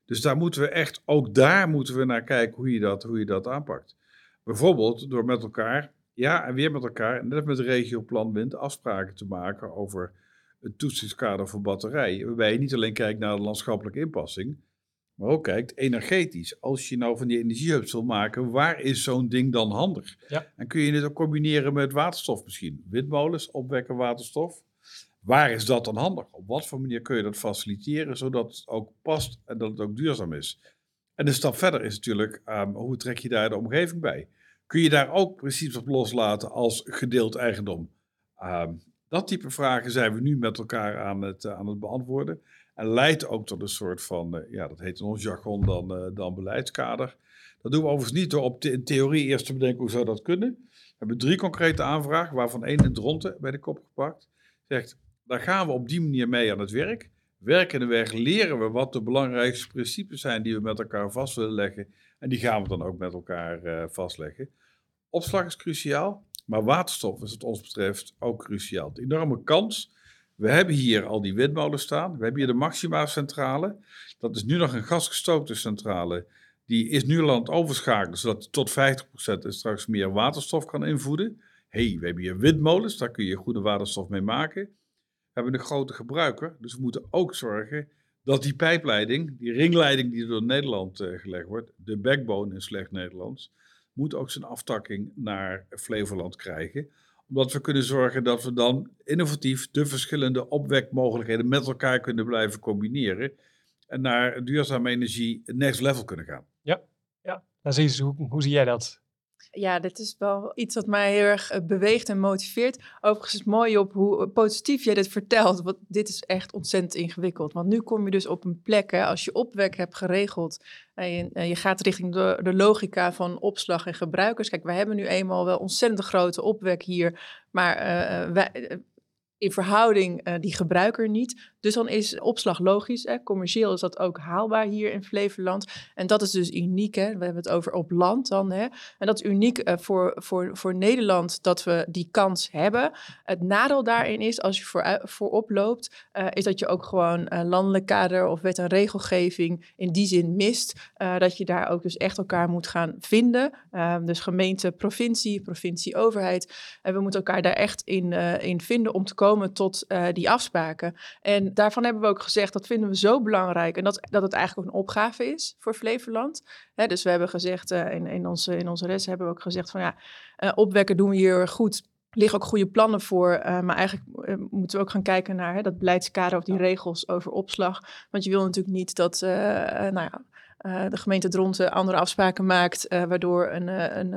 Dus daar moeten we echt, ook daar moeten we naar kijken hoe je dat, hoe je dat aanpakt. Bijvoorbeeld door met elkaar, ja en weer met elkaar, net met de wind, afspraken te maken over het toetsingskader voor batterijen. Waarbij je niet alleen kijkt naar de landschappelijke inpassing, maar ook kijkt energetisch. Als je nou van die energiehubs wil maken, waar is zo'n ding dan handig? Ja. En kun je dit ook combineren met waterstof misschien? Windmolens opwekken waterstof. Waar is dat dan handig? Op wat voor manier kun je dat faciliteren zodat het ook past en dat het ook duurzaam is? En de stap verder is natuurlijk, um, hoe trek je daar de omgeving bij? Kun je daar ook precies op loslaten als gedeeld eigendom? Um, dat type vragen zijn we nu met elkaar aan het, uh, aan het beantwoorden. En leidt ook tot een soort van, uh, ja, dat heet in ons jargon dan, uh, dan beleidskader. Dat doen we overigens niet door op de, in theorie eerst te bedenken hoe zou dat kunnen. We hebben drie concrete aanvragen, waarvan één in Dronten bij de kop gepakt. Zegt, daar gaan we op die manier mee aan het werk. Werkende weg leren we wat de belangrijkste principes zijn die we met elkaar vast willen leggen. En die gaan we dan ook met elkaar uh, vastleggen. Opslag is cruciaal, maar waterstof is wat ons betreft ook cruciaal. De enorme kans we hebben hier al die windmolens staan. We hebben hier de Maxima-centrale. Dat is nu nog een gasgestookte centrale. Die is nu land overschakeld, zodat tot 50% en straks meer waterstof kan invoeden. hey, we hebben hier windmolens, daar kun je goede waterstof mee maken. We hebben een grote gebruiker, dus we moeten ook zorgen dat die pijpleiding, die ringleiding die door Nederland uh, gelegd wordt, de backbone in slecht Nederlands, moet ook zijn aftakking naar Flevoland krijgen Omdat we kunnen zorgen dat we dan innovatief de verschillende opwekmogelijkheden met elkaar kunnen blijven combineren. En naar duurzame energie next level kunnen gaan. Ja, ja. Nou, zie hoe, hoe zie jij dat? Ja, dit is wel iets wat mij heel erg eh, beweegt en motiveert. Overigens is het mooi op hoe eh, positief jij dit vertelt. Want dit is echt ontzettend ingewikkeld. Want nu kom je dus op een plek, hè, als je opwek hebt geregeld en je, je gaat richting de, de, logica van opslag en gebruikers. Kijk, wij hebben nu eenmaal wel ontzettend grote opwek hier. Maar wij, in verhouding uh, die gebruiker niet. Dus dan is opslag logisch. Hè? Commercieel is dat ook haalbaar hier in Flevoland. En dat is dus uniek. Hè? We hebben het over op land dan. Hè? En dat is uniek uh, voor, voor, voor Nederland dat we die kans hebben. Het nadeel daarin is, als je voor, voorop loopt, uh, is dat je ook gewoon landelijk kader of wet en regelgeving in die zin mist. dat je daar ook dus echt elkaar moet gaan vinden. Ehm, dus gemeente, provincie, provincie, overheid. En we moeten elkaar daar echt in, in vinden om te komen tot uh, die afspraken. En daarvan hebben we ook gezegd, dat vinden we zo belangrijk. En dat, dat het eigenlijk ook een opgave is voor Flevoland. Hè, dus we hebben gezegd, uh, in, in, onze, in onze res hebben we ook gezegd van ja, uh, opwekken doen we hier goed liggen ook goede plannen voor. Uh, maar eigenlijk uh, moeten we ook gaan kijken naar hè, dat beleidskader of die regels over opslag. Want je wil natuurlijk niet dat uh, nou ja, de gemeente Dronten andere afspraken maakt, waardoor een, een,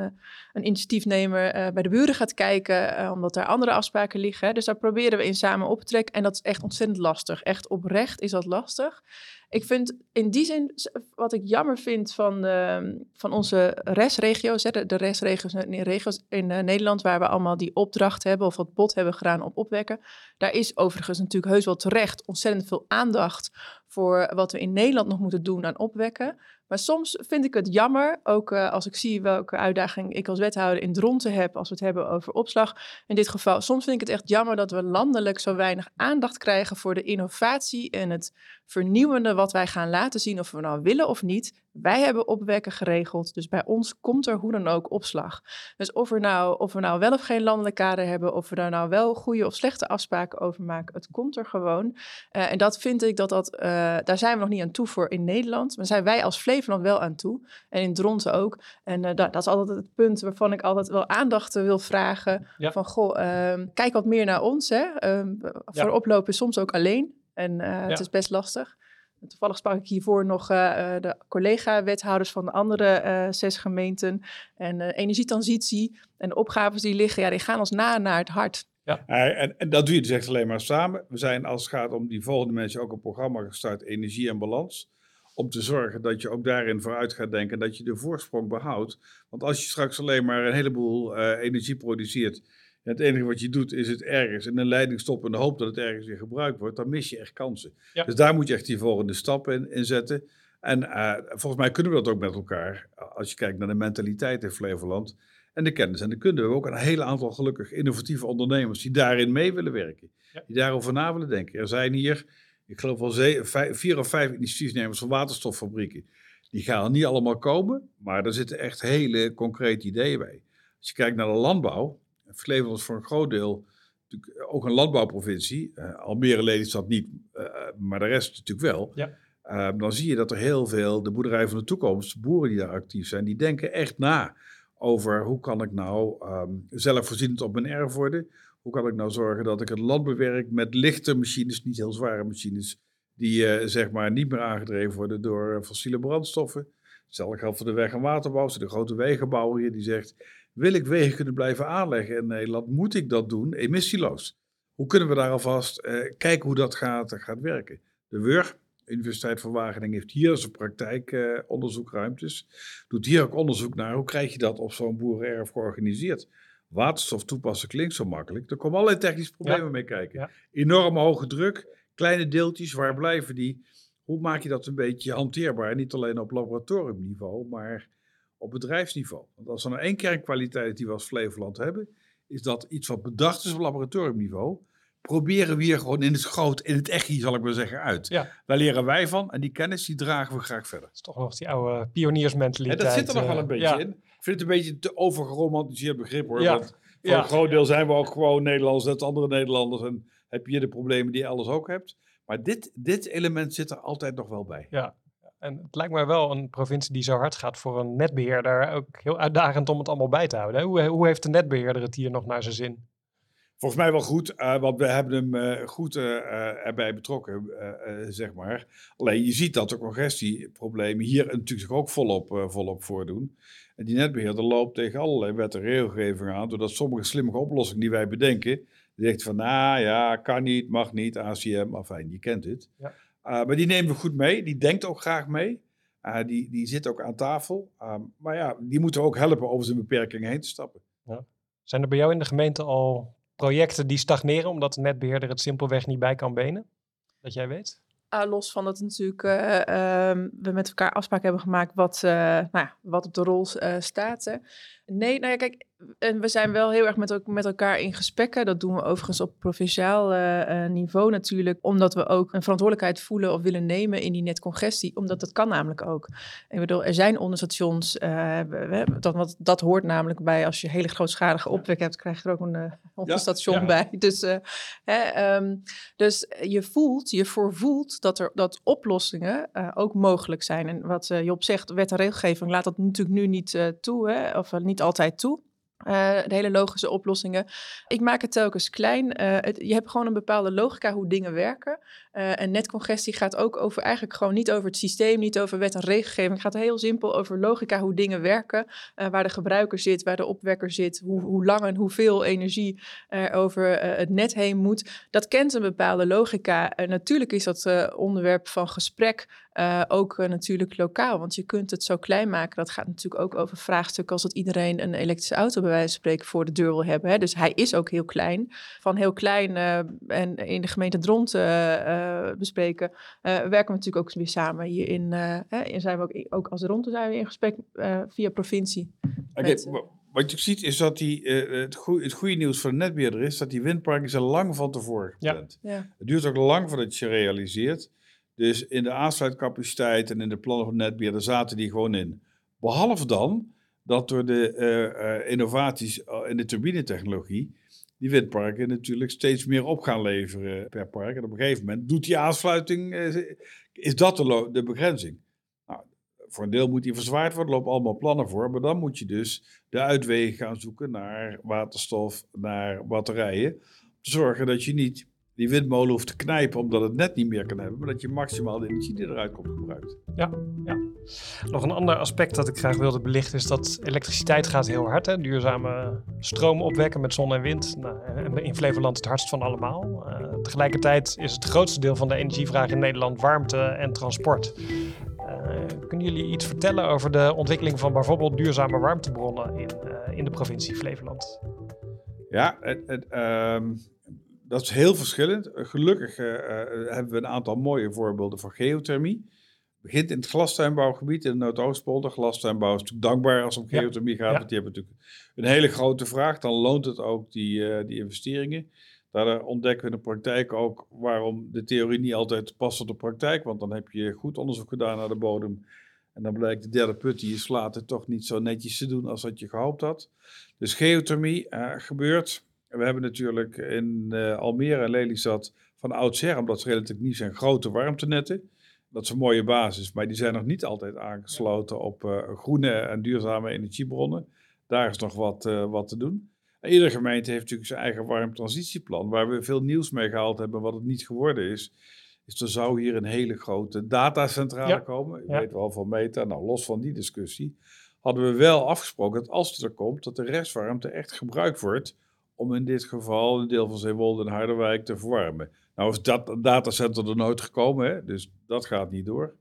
een initiatiefnemer bij de buren gaat kijken, omdat daar andere afspraken liggen. Dus daar proberen we in samen op te trekken. En dat is echt ontzettend lastig. Echt oprecht is dat lastig. Ik vind in die zin, wat ik jammer vind van, de, van onze restregio's, de, de restregio's in, regio's in Nederland, waar we allemaal die opdracht hebben of wat bod hebben gedaan op opwekken. Daar is overigens natuurlijk heus wel terecht ontzettend veel aandacht voor wat we in Nederland nog moeten doen aan opwekken. Maar soms vind ik het jammer, ook uh, als ik zie welke uitdaging ik als wethouder in Dronten heb, als we het hebben over opslag. In dit geval, soms vind ik het echt jammer dat we landelijk zo weinig aandacht krijgen voor de innovatie en het vernieuwende wat wij gaan laten zien, of we nou willen of niet. Wij hebben opwekken geregeld, dus bij ons komt er hoe dan ook opslag. Dus of, er nou, of we nou wel of geen landelijk kader hebben, of we daar nou wel goede of slechte afspraken over maken, het komt er gewoon. Uh, en dat vind ik dat dat, uh, daar zijn we nog niet aan toe voor in Nederland, maar zijn wij als Flevoland wel aan toe. En in Dronten ook. En uh, dat, dat, is altijd het punt waarvan ik altijd wel aandacht wil vragen. Ja. Van goh, ehm, kijk wat meer naar ons. Hè. Um, ja. Voor oplopen is soms ook alleen. En ja. het is best lastig. Toevallig sprak ik hiervoor nog uh, de collega-wethouders van de andere uh, zes gemeenten. En uh, energietransitie en de opgaves die liggen, ja, die gaan ons na naar het hart. Ja. En, en, dat doe je dus echt alleen maar samen. We zijn als het gaat om die volgende mensen ook een programma gestart, Energie en Balans. Om te zorgen dat je ook daarin vooruit gaat denken dat je de voorsprong behoudt. Want als je straks alleen maar een heleboel energie produceert het enige wat je doet is het ergens in een leiding stoppen en de hoop dat het ergens weer gebruikt wordt. Dan mis je echt kansen. Ja. Dus daar moet je echt die volgende stap in, in zetten. En uh, volgens mij kunnen we dat ook met elkaar. Als je kijkt naar de mentaliteit in Flevoland en de kennis. En dan kunnen we ook een hele aantal gelukkig innovatieve ondernemers die daarin mee willen werken. Ja. Die daarover na willen denken. Er zijn hier, ik geloof wel vijf, vier of vijf initiatiefnemers van waterstoffabrieken. Die gaan niet allemaal komen, maar er zitten echt hele concrete ideeën bij. Als je kijkt naar de landbouw, Flevoland is voor een groot deel natuurlijk ook een landbouwprovincie. Uh, Almere Lelystad niet, uh, maar de rest natuurlijk wel. Ja. Uh, dan zie je dat er heel veel, de boerderij van de toekomst, boeren die daar actief zijn, die denken echt na over hoe kan ik nou um, zelfvoorzienend op mijn erf worden. Hoe kan ik nou zorgen dat ik het land bewerk met lichte machines, niet heel zware machines, die zeg maar niet meer aangedreven worden door fossiele brandstoffen. Hetzelfde geldt voor de weg- en waterbouw. De grote wegenbouwer hier die zegt, wil ik wegen kunnen blijven aanleggen in Nederland, moet ik dat doen emissieloos. Hoe kunnen we daar alvast uh, kijken hoe dat gaat, gaat werken? De WUR, Universiteit van Wageningen, heeft hier zijn praktijkonderzoekruimtes. Uh, doet hier ook onderzoek naar hoe krijg je dat op zo'n boerenerf georganiseerd. Waterstof toepassen klinkt zo makkelijk. Er komen allerlei technische problemen ja. mee kijken. Ja. Enorme hoge druk, kleine deeltjes, waar blijven die? Hoe maak je dat een beetje hanteerbaar? Niet alleen op laboratoriumniveau, maar op bedrijfsniveau. Want als er nou één kernkwaliteit die we als Flevoland hebben, is dat iets wat bedacht is op laboratoriumniveau, proberen we hier gewoon in het groot, in het echt, zal ik maar zeggen, uit. Ja. Daar leren wij van en die kennis die dragen we graag verder. Dat is toch nog die oude pioniersmentaliteit. En dat zit er nog wel een eh, beetje in. Ik vind het een beetje te overgeromantiseerd begrip hoor. Ja. Want voor een groot deel zijn we ook gewoon Nederlanders, net andere Nederlanders. En heb je de problemen die je alles ook hebt. Maar dit, dit element zit er altijd nog wel bij. Ja, en het lijkt mij wel een provincie die zo hard gaat voor een netbeheerder ook heel uitdagend om het allemaal bij te houden. Hoe, hoe heeft de netbeheerder het hier nog naar zijn zin? Volgens mij wel goed, uh, want we hebben hem uh, goed uh, erbij betrokken, zeg maar. Alleen je ziet dat de congestieproblemen hier natuurlijk zich ook volop, volop voordoen. En die netbeheerder loopt tegen allerlei wet en regelgeving aan, doordat sommige slimme oplossingen die wij bedenken, die zegt van, nou ja, kan niet, mag niet, ACM, afijn, je kent het. Ja. maar die nemen we goed mee, die denkt ook graag mee. die, die zit ook aan tafel. maar ja, die moeten ook helpen over zijn beperkingen heen te stappen. Ja. Zijn er bij jou in de gemeente al projecten die stagneren omdat de netbeheerder het simpelweg niet bij kan benen? Dat jij weet? Uh, los van dat natuurlijk uh, we met elkaar afspraken hebben gemaakt wat, uh, nou ja, wat op de rol staat. Nee, nou ja, kijk, en we zijn wel heel erg met, met elkaar in gesprekken. Dat doen we overigens op provinciaal uh, niveau natuurlijk. Omdat we ook een verantwoordelijkheid voelen of willen nemen in die netcongestie. Omdat dat kan namelijk ook. Ik bedoel, er zijn onderstations. Uh, dat, wat, dat hoort namelijk bij als je hele grootschalige opwek hebt, krijg je er ook een uh, onderstation bij. Dus, hè, um, dus je voelt, je voorvoelt dat er dat oplossingen ook mogelijk zijn. En wat Job zegt, wet en regelgeving laat dat natuurlijk nu niet toe. Hè, of niet altijd toe. Uh, de hele logische oplossingen. Ik maak het telkens klein. Het, je hebt gewoon een bepaalde logica hoe dingen werken. Uh, en netcongestie gaat ook over eigenlijk gewoon niet over het systeem, niet over wet en regelgeving. Het gaat heel simpel over logica hoe dingen werken. waar de gebruiker zit, waar de opwekker zit, hoe, hoe lang en hoeveel energie er over het net heen moet. Dat kent een bepaalde logica. natuurlijk is dat onderwerp van gesprek uh, ook uh, natuurlijk lokaal, want je kunt het zo klein maken. Dat gaat natuurlijk ook over vraagstukken als dat iedereen een elektrische auto bij wijze van spreken voor de deur wil hebben. Hè. Dus hij is ook heel klein. Van heel klein uh, en in de gemeente Dront bespreken, werken we natuurlijk ook weer samen. Hierin hè, zijn we ook, ook als Dronten zijn we in gesprek via provincie. Okay, wat je ziet is dat die, het, goede, het goede nieuws voor de netbeheerder is dat die windparken zijn lang van tevoren gepland. Ja. Ja. Het duurt ook lang voordat je realiseert. Dus in de aansluitcapaciteit en in de plannen van netbeheerder zaten die gewoon in. Behalve dan dat door de uh, innovaties in de turbinetechnologie die windparken natuurlijk steeds meer op gaan leveren per park. En op een gegeven moment doet die aansluiting, is dat de, de begrenzing. Nou, voor een deel moet die verzwaard worden, er lopen allemaal plannen voor. Maar dan moet je dus de uitwegen gaan zoeken naar waterstof, naar batterijen. Te zorgen dat je niet die windmolen hoeft te knijpen omdat het net niet meer kan hebben, maar dat je maximaal de energie die eruit komt gebruikt. Ja, ja. Nog een ander aspect dat ik graag wilde belichten is dat elektriciteit gaat heel hard. Hè? Duurzame stroom opwekken met zon en wind. Nou, in Flevoland het hardst van allemaal. Uh, tegelijkertijd is het grootste deel van de energievraag in Nederland warmte en transport. Uh, kunnen jullie iets vertellen over de ontwikkeling van bijvoorbeeld duurzame warmtebronnen in, uh, in de provincie Flevoland? Ja, het, het, um dat is heel verschillend. Eh, gelukkig uh, hebben we een aantal mooie voorbeelden van geothermie. Het begint in het glastuinbouwgebied in de Noordoostpolder. Glastuinbouw is natuurlijk dankbaar als het om geothermie gaat, want die hebben natuurlijk een hele grote vraag. Dan loont het ook die, uh, die investeringen. Daar ontdekken we in de praktijk ook waarom de theorie niet altijd past op de praktijk. Want dan heb je goed onderzoek gedaan naar de bodem. En dan blijkt de derde put die je slaat het toch niet zo netjes te doen als dat je gehoopt had. Dus geothermie gebeurt we hebben natuurlijk in uh, Almere en Lelystad van oudsher, omdat ze relatief nieuw zijn, grote warmtenetten. Dat is een mooie basis, maar die zijn nog niet altijd aangesloten op uh, groene en duurzame energiebronnen. Daar is nog wat, uh, wat te doen. En iedere gemeente heeft natuurlijk zijn eigen warmtransitieplan, waar we veel nieuws mee gehaald hebben. Wat het niet geworden is, is er zou hier een hele grote datacentrale komen. Je weet wel van Meta. Nou, los van die discussie hadden we wel afgesproken dat als het er komt, dat de restwarmte echt gebruikt wordt om in dit geval een deel van Zeewolde en Harderwijk te verwarmen. Nou is dat datacenter er nooit gekomen, hè? dus dat gaat niet door.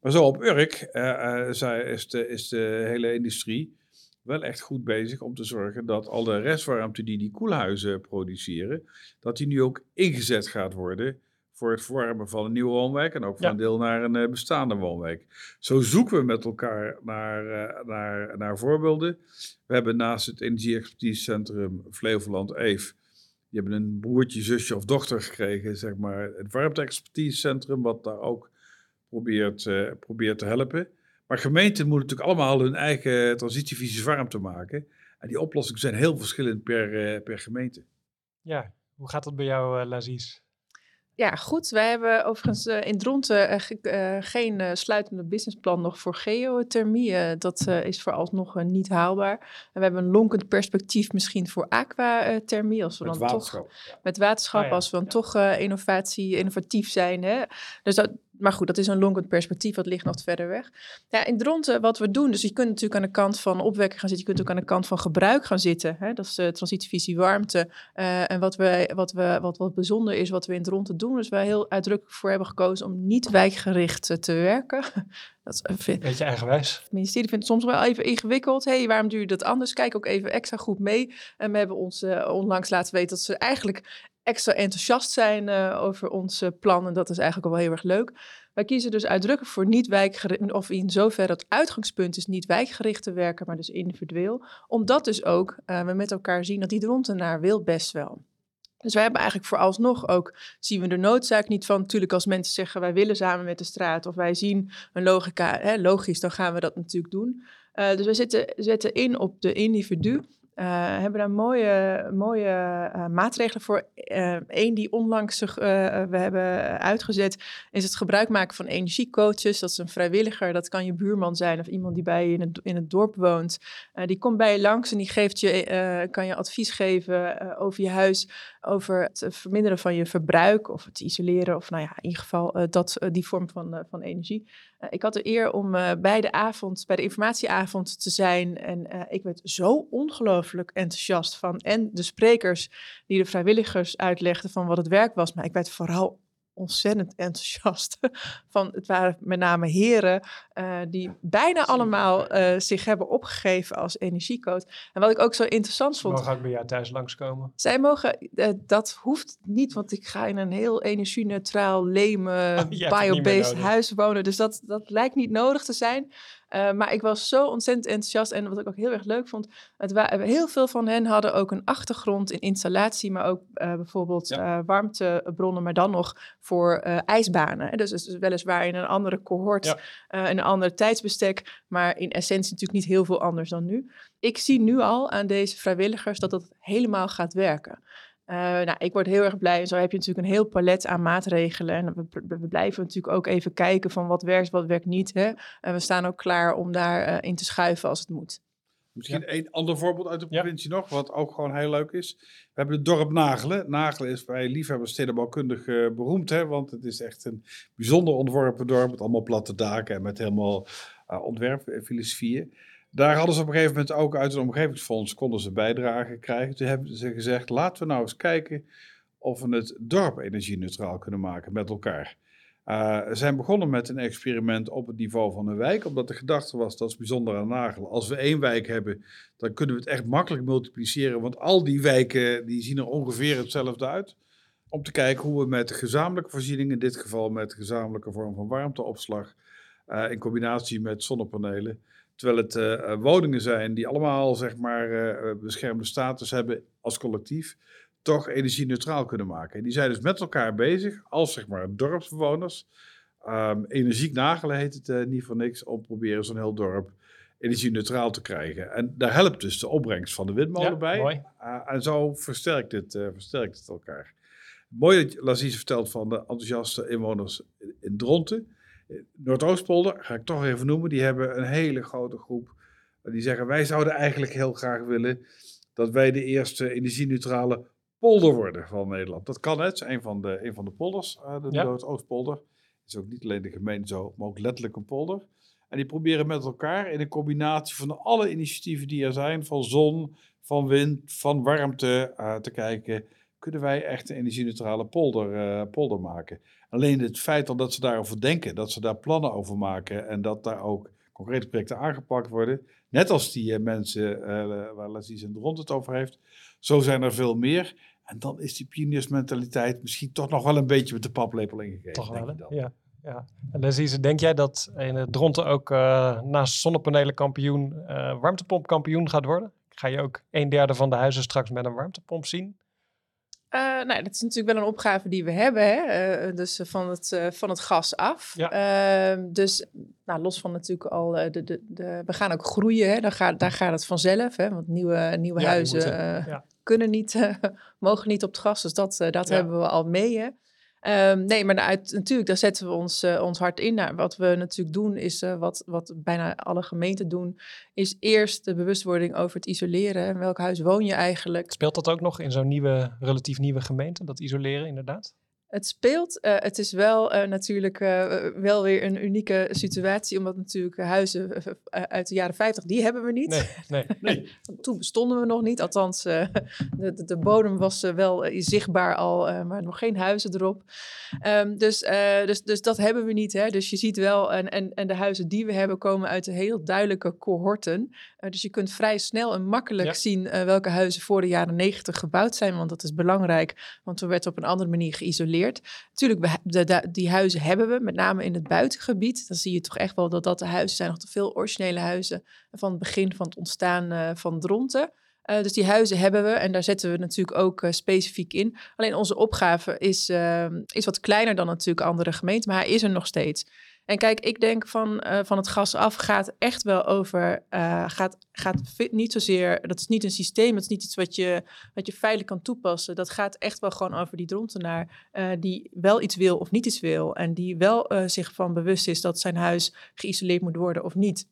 Maar zo op Urk uh, is, de, is de hele industrie wel echt goed bezig om te zorgen dat al de restwarmte die die koelhuizen produceren, dat die nu ook ingezet gaat worden voor het verwarmen van een nieuwe woonwijk en ook voor een deel naar een uh, bestaande woonwijk. Zo zoeken we met elkaar naar, uh, naar, naar voorbeelden. We hebben naast het Energie-expertisecentrum Flevoland-Eef, die hebben een broertje, zusje of dochter gekregen, zeg maar, het warmte-expertisecentrum, wat daar ook probeert, uh, probeert te helpen. Maar gemeenten moeten natuurlijk allemaal hun eigen transitievisies warmte maken. En die oplossingen zijn heel verschillend per, per gemeente. Ja, hoe gaat dat bij jou, uh, Lazies? Ja, goed. Wij hebben overigens uh, in Dronten uh, geen uh, sluitende businessplan nog voor geothermie. dat is vooralsnog niet haalbaar. En we hebben een lonkend perspectief misschien voor aquathermie. Als we met dan waterschap. toch met waterschap, Ah, ja. als we dan Ja. toch innovatie, innovatief zijn. Hè? Dus dat, maar goed, dat is een lonkend perspectief, dat ligt nog verder weg. Ja, in Dronten, wat we doen, dus je kunt natuurlijk aan de kant van opwekken gaan zitten, je kunt ook aan de kant van gebruik gaan zitten. Hè? Dat is de transitievisie warmte. Eh, en wat, we, wat, we, wat, wat bijzonder is, wat we in Dronten doen, is wij heel uitdrukkelijk voor hebben gekozen om niet wijkgericht eh, te werken. Dat is, vind- Beetje eigenwijs. het ministerie vindt het soms wel even ingewikkeld. Hé, hey, waarom doe je dat anders? Kijk ook even extra goed mee. En we hebben ons eh, onlangs laten weten dat ze eigenlijk extra enthousiast zijn eh, over onze plannen. Dat is eigenlijk al wel heel erg leuk. Wij kiezen dus uitdrukkelijk voor niet wijkgericht, of in zoverre het uitgangspunt is niet wijkgericht te werken, maar dus individueel. Omdat dus ook eh, we met elkaar zien dat die drontenaar wil best wel. Dus wij hebben eigenlijk vooralsnog ook, zien we de noodzaak niet van, natuurlijk als mensen zeggen wij willen samen met de straat of wij zien een logica, hè, logisch, dan gaan we dat natuurlijk doen. Uh, dus wij zitten, zetten in op de individu. Uh, hebben daar mooie, mooie uh, maatregelen voor. Eén die onlangs we hebben uitgezet, is het gebruik maken van energiecoaches. Dat is een vrijwilliger, dat kan je buurman zijn of iemand die bij je in het, in het dorp woont. Uh, die komt bij je langs en die geeft je, kan je advies geven over je huis, over het verminderen van je verbruik of het isoleren. Of nou ja, in ieder geval dat, die vorm van, van energie. Ik had de eer om bij de avond, bij de informatieavond te zijn. En ik werd zo ongelooflijk enthousiast van. En de sprekers die de vrijwilligers uitlegden van wat het werk was. Maar ik werd vooral ontzettend enthousiast. Van, het waren met name heren uh, die bijna allemaal uh, zich hebben opgegeven als energiecoach. En wat ik ook zo interessant vond. Mogen ook bij jou thuis langskomen? Zij mogen, uh, dat hoeft niet, want ik ga in een heel energie-neutraal, leme, oh, bio-based huis wonen. Dus dat, dat lijkt niet nodig te zijn. Uh, maar ik was zo ontzettend enthousiast. En wat ik ook heel erg leuk vond, het heel veel van hen hadden ook een achtergrond in installatie, maar ook uh, bijvoorbeeld ja. uh, warmtebronnen, maar dan nog voor ijsbanen. Dus, dus weliswaar in een andere cohort, ja. in een ander tijdsbestek, maar in essentie natuurlijk niet heel veel anders dan nu. Ik zie nu al aan deze vrijwilligers dat dat helemaal gaat werken. Uh, nou, ik word heel erg blij. En zo heb je natuurlijk een heel palet aan maatregelen. En we, we blijven natuurlijk ook even kijken van wat werkt, wat werkt niet. Hè? En we staan ook klaar om daarin uh, in te schuiven als het moet. Misschien ja. een ander voorbeeld uit de provincie ja. nog, wat ook gewoon heel leuk is. We hebben het dorp Nagelen. Nagelen is bij liefhebbers stedenbouwkundig uh, beroemd, hè, want het is echt een bijzonder ontworpen dorp met allemaal platte daken en met helemaal uh, ontwerpfilosofieën. Daar hadden ze op een gegeven moment ook uit het omgevingsfonds konden ze bijdrage krijgen. Toen hebben ze gezegd, laten we nou eens kijken of we het dorp energie-neutraal kunnen maken met elkaar. Uh, zijn begonnen met een experiment op het niveau van een wijk, omdat de gedachte was, dat is bijzonder aan Nagel. Als we één wijk hebben, dan kunnen we het echt makkelijk multipliceren, want al die wijken die zien er ongeveer hetzelfde uit. Om te kijken hoe we met gezamenlijke voorzieningen, in dit geval met gezamenlijke vorm van warmteopslag, uh, in combinatie met zonnepanelen, Terwijl het uh, woningen zijn die allemaal zeg maar, uh, beschermde status hebben als collectief, toch energie-neutraal kunnen maken. En die zijn dus met elkaar bezig als zeg maar, dorpsbewoners. Um, energiek nagelen heet het uh, niet voor niks, om proberen zo'n heel dorp energie-neutraal te krijgen. En daar helpt dus de opbrengst van de windmolen ja, bij. Mooi. en zo versterkt het, versterkt het elkaar. Mooi dat Lazies vertelt van de enthousiaste inwoners in Dronten. Noordoostpolder, ga ik toch even noemen, die hebben een hele grote groep. Die zeggen, wij zouden eigenlijk heel graag willen dat wij de eerste energie-neutrale polder worden van Nederland. Dat kan het, is een van de, een van de polders, uh, de ja. Noordoostpolder. is ook niet alleen de gemeente zo, maar ook letterlijk een polder. En die proberen met elkaar in een combinatie van alle initiatieven die er zijn, van zon, van wind, van warmte, uh, te kijken, kunnen wij echt een energie-neutrale polder, uh, polder maken. Alleen het feit al dat ze daarover denken, dat ze daar plannen over maken en dat daar ook concrete projecten aangepakt worden, net als die uh, mensen uh, waar Leslie en rond het over heeft, zo zijn er veel meer. En dan is die pioniersmentaliteit misschien toch nog wel een beetje met de paplepel ingegeven. Toch wel, ja. ja. En denk jij dat in het Dronten ook uh, naast zonnepanelen kampioen, warmtepomp kampioen gaat worden? Ga je ook een derde van de huizen straks met een warmtepomp zien? Uh, nou, dat is natuurlijk wel een opgave die we hebben, hè? Uh, dus van het, uh, van het gas af. Ja. Ehm, dus nou, los van natuurlijk al, de, de, de, we gaan ook groeien, hè? Daar, gaat, daar gaat het vanzelf, hè? want nieuwe, nieuwe Ja, huizen moeten- ja. kunnen niet, mogen niet op het gas, dus dat, dat hebben we al mee. Hè? Ehm, nee, maar natuurlijk, daar zetten we ons, uh, ons hart in. Wat we natuurlijk doen, is uh, wat, wat bijna alle gemeenten doen, is eerst de bewustwording over het isoleren. Welk huis woon je eigenlijk? Speelt dat ook nog in zo'n nieuwe, relatief nieuwe gemeente, dat isoleren inderdaad? Het speelt. Uh, het is wel uh, natuurlijk uh, wel weer een unieke situatie, omdat natuurlijk huizen uit de jaren 50, die hebben we niet. Nee, nee, nee. Toen bestonden we nog niet. Althans, de, de, de, bodem was wel zichtbaar al, maar nog geen huizen erop. Um, dus, dus, dus dat hebben we niet. Hè. Dus je ziet wel, en, en, en de huizen die we hebben komen uit heel duidelijke cohorten. dus je kunt vrij snel en makkelijk ja. zien welke huizen voor de jaren 90 gebouwd zijn, want dat is belangrijk, want er werd op een andere manier geïsoleerd. Natuurlijk, die huizen hebben we, met name in het buitengebied. Dan zie je toch echt wel dat dat de huizen zijn, nog te veel originele huizen van het begin van het ontstaan uh, van Dronten. Uh, dus die huizen hebben we en daar zetten we natuurlijk ook uh, specifiek in. Alleen onze opgave is, is wat kleiner dan natuurlijk andere gemeenten, maar hij is er nog steeds. En kijk, ik denk van, uh, van het gas af gaat echt wel over, uh, gaat, gaat niet zozeer, dat is niet een systeem, dat is niet iets wat je, wat je feitelijk kan toepassen. Dat gaat echt wel gewoon over die drontenaar uh, die wel iets wil of niet iets wil. En die wel zich van bewust is dat zijn huis geïsoleerd moet worden of niet.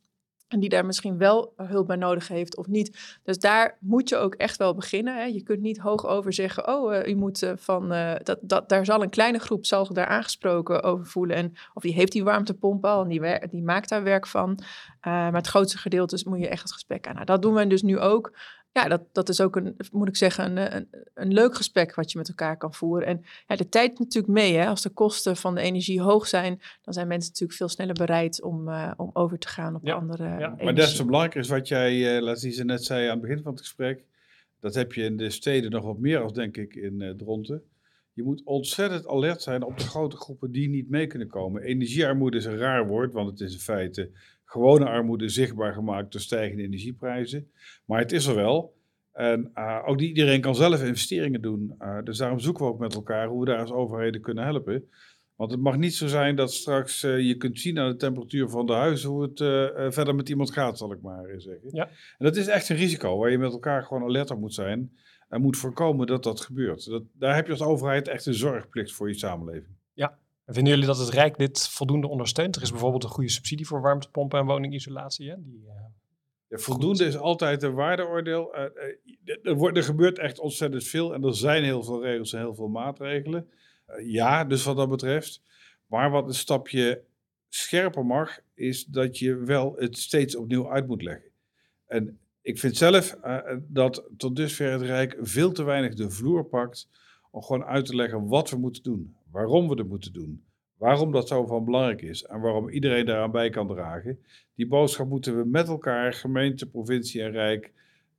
En die daar misschien wel hulp bij nodig heeft of niet. Dus daar moet je ook echt wel beginnen. Hè. Je kunt niet hoog over zeggen, oh, uh, u moet uh, van, uh, dat, dat, daar zal een kleine groep zal daar aangesproken over voelen. En, of die heeft die warmtepomp al en die, die maakt daar werk van. maar het grootste gedeelte moet je echt het gesprek aan. Nou, dat doen we dus nu ook ja, dat, dat is ook een, moet ik zeggen, een, een, een, leuk gesprek wat je met elkaar kan voeren. En ja, de tijd natuurlijk mee. Hè? Als de kosten van de energie hoog zijn, dan zijn mensen natuurlijk veel sneller bereid om, uh, om over te gaan op ja, andere ja. Energie. Maar des te belangrijker is wat jij, uh, Lazize, net zei aan het begin van het gesprek. Dat heb je in de steden nog wat meer als denk ik in uh, Dronten. Je moet ontzettend alert zijn op de grote groepen die niet mee kunnen komen. Energiearmoede is een raar woord, want het is in feite gewone armoede zichtbaar gemaakt door stijgende energieprijzen. Maar het is er wel. En uh, ook niet iedereen kan zelf investeringen doen. Uh, dus daarom zoeken we ook met elkaar hoe we daar als overheden kunnen helpen. Want het mag niet zo zijn dat straks uh, je kunt zien aan de temperatuur van de huizen hoe het verder met iemand gaat, zal ik maar zeggen. Ja. En dat is echt een risico waar je met elkaar gewoon alert op moet zijn. En moet voorkomen dat dat gebeurt. Dat, daar heb je als overheid echt een zorgplicht voor je samenleving. En vinden jullie dat het Rijk dit voldoende ondersteunt? Er is bijvoorbeeld een goede subsidie voor warmtepompen en woningisolatie. Hè? Die, ja, voldoende is altijd een waardeoordeel. Uh, uh, er, wordt, er gebeurt echt ontzettend veel en er zijn heel veel regels en heel veel maatregelen. Ja, dus wat dat betreft. Maar wat een stapje scherper mag, is dat je wel het steeds opnieuw uit moet leggen. En ik vind zelf dat tot dusver het Rijk veel te weinig de vloer pakt om gewoon uit te leggen wat we moeten doen, waarom we het moeten doen, Waarom dat zo van belangrijk is en waarom iedereen daaraan bij kan dragen, die boodschap moeten we met elkaar, gemeente, provincie en Rijk,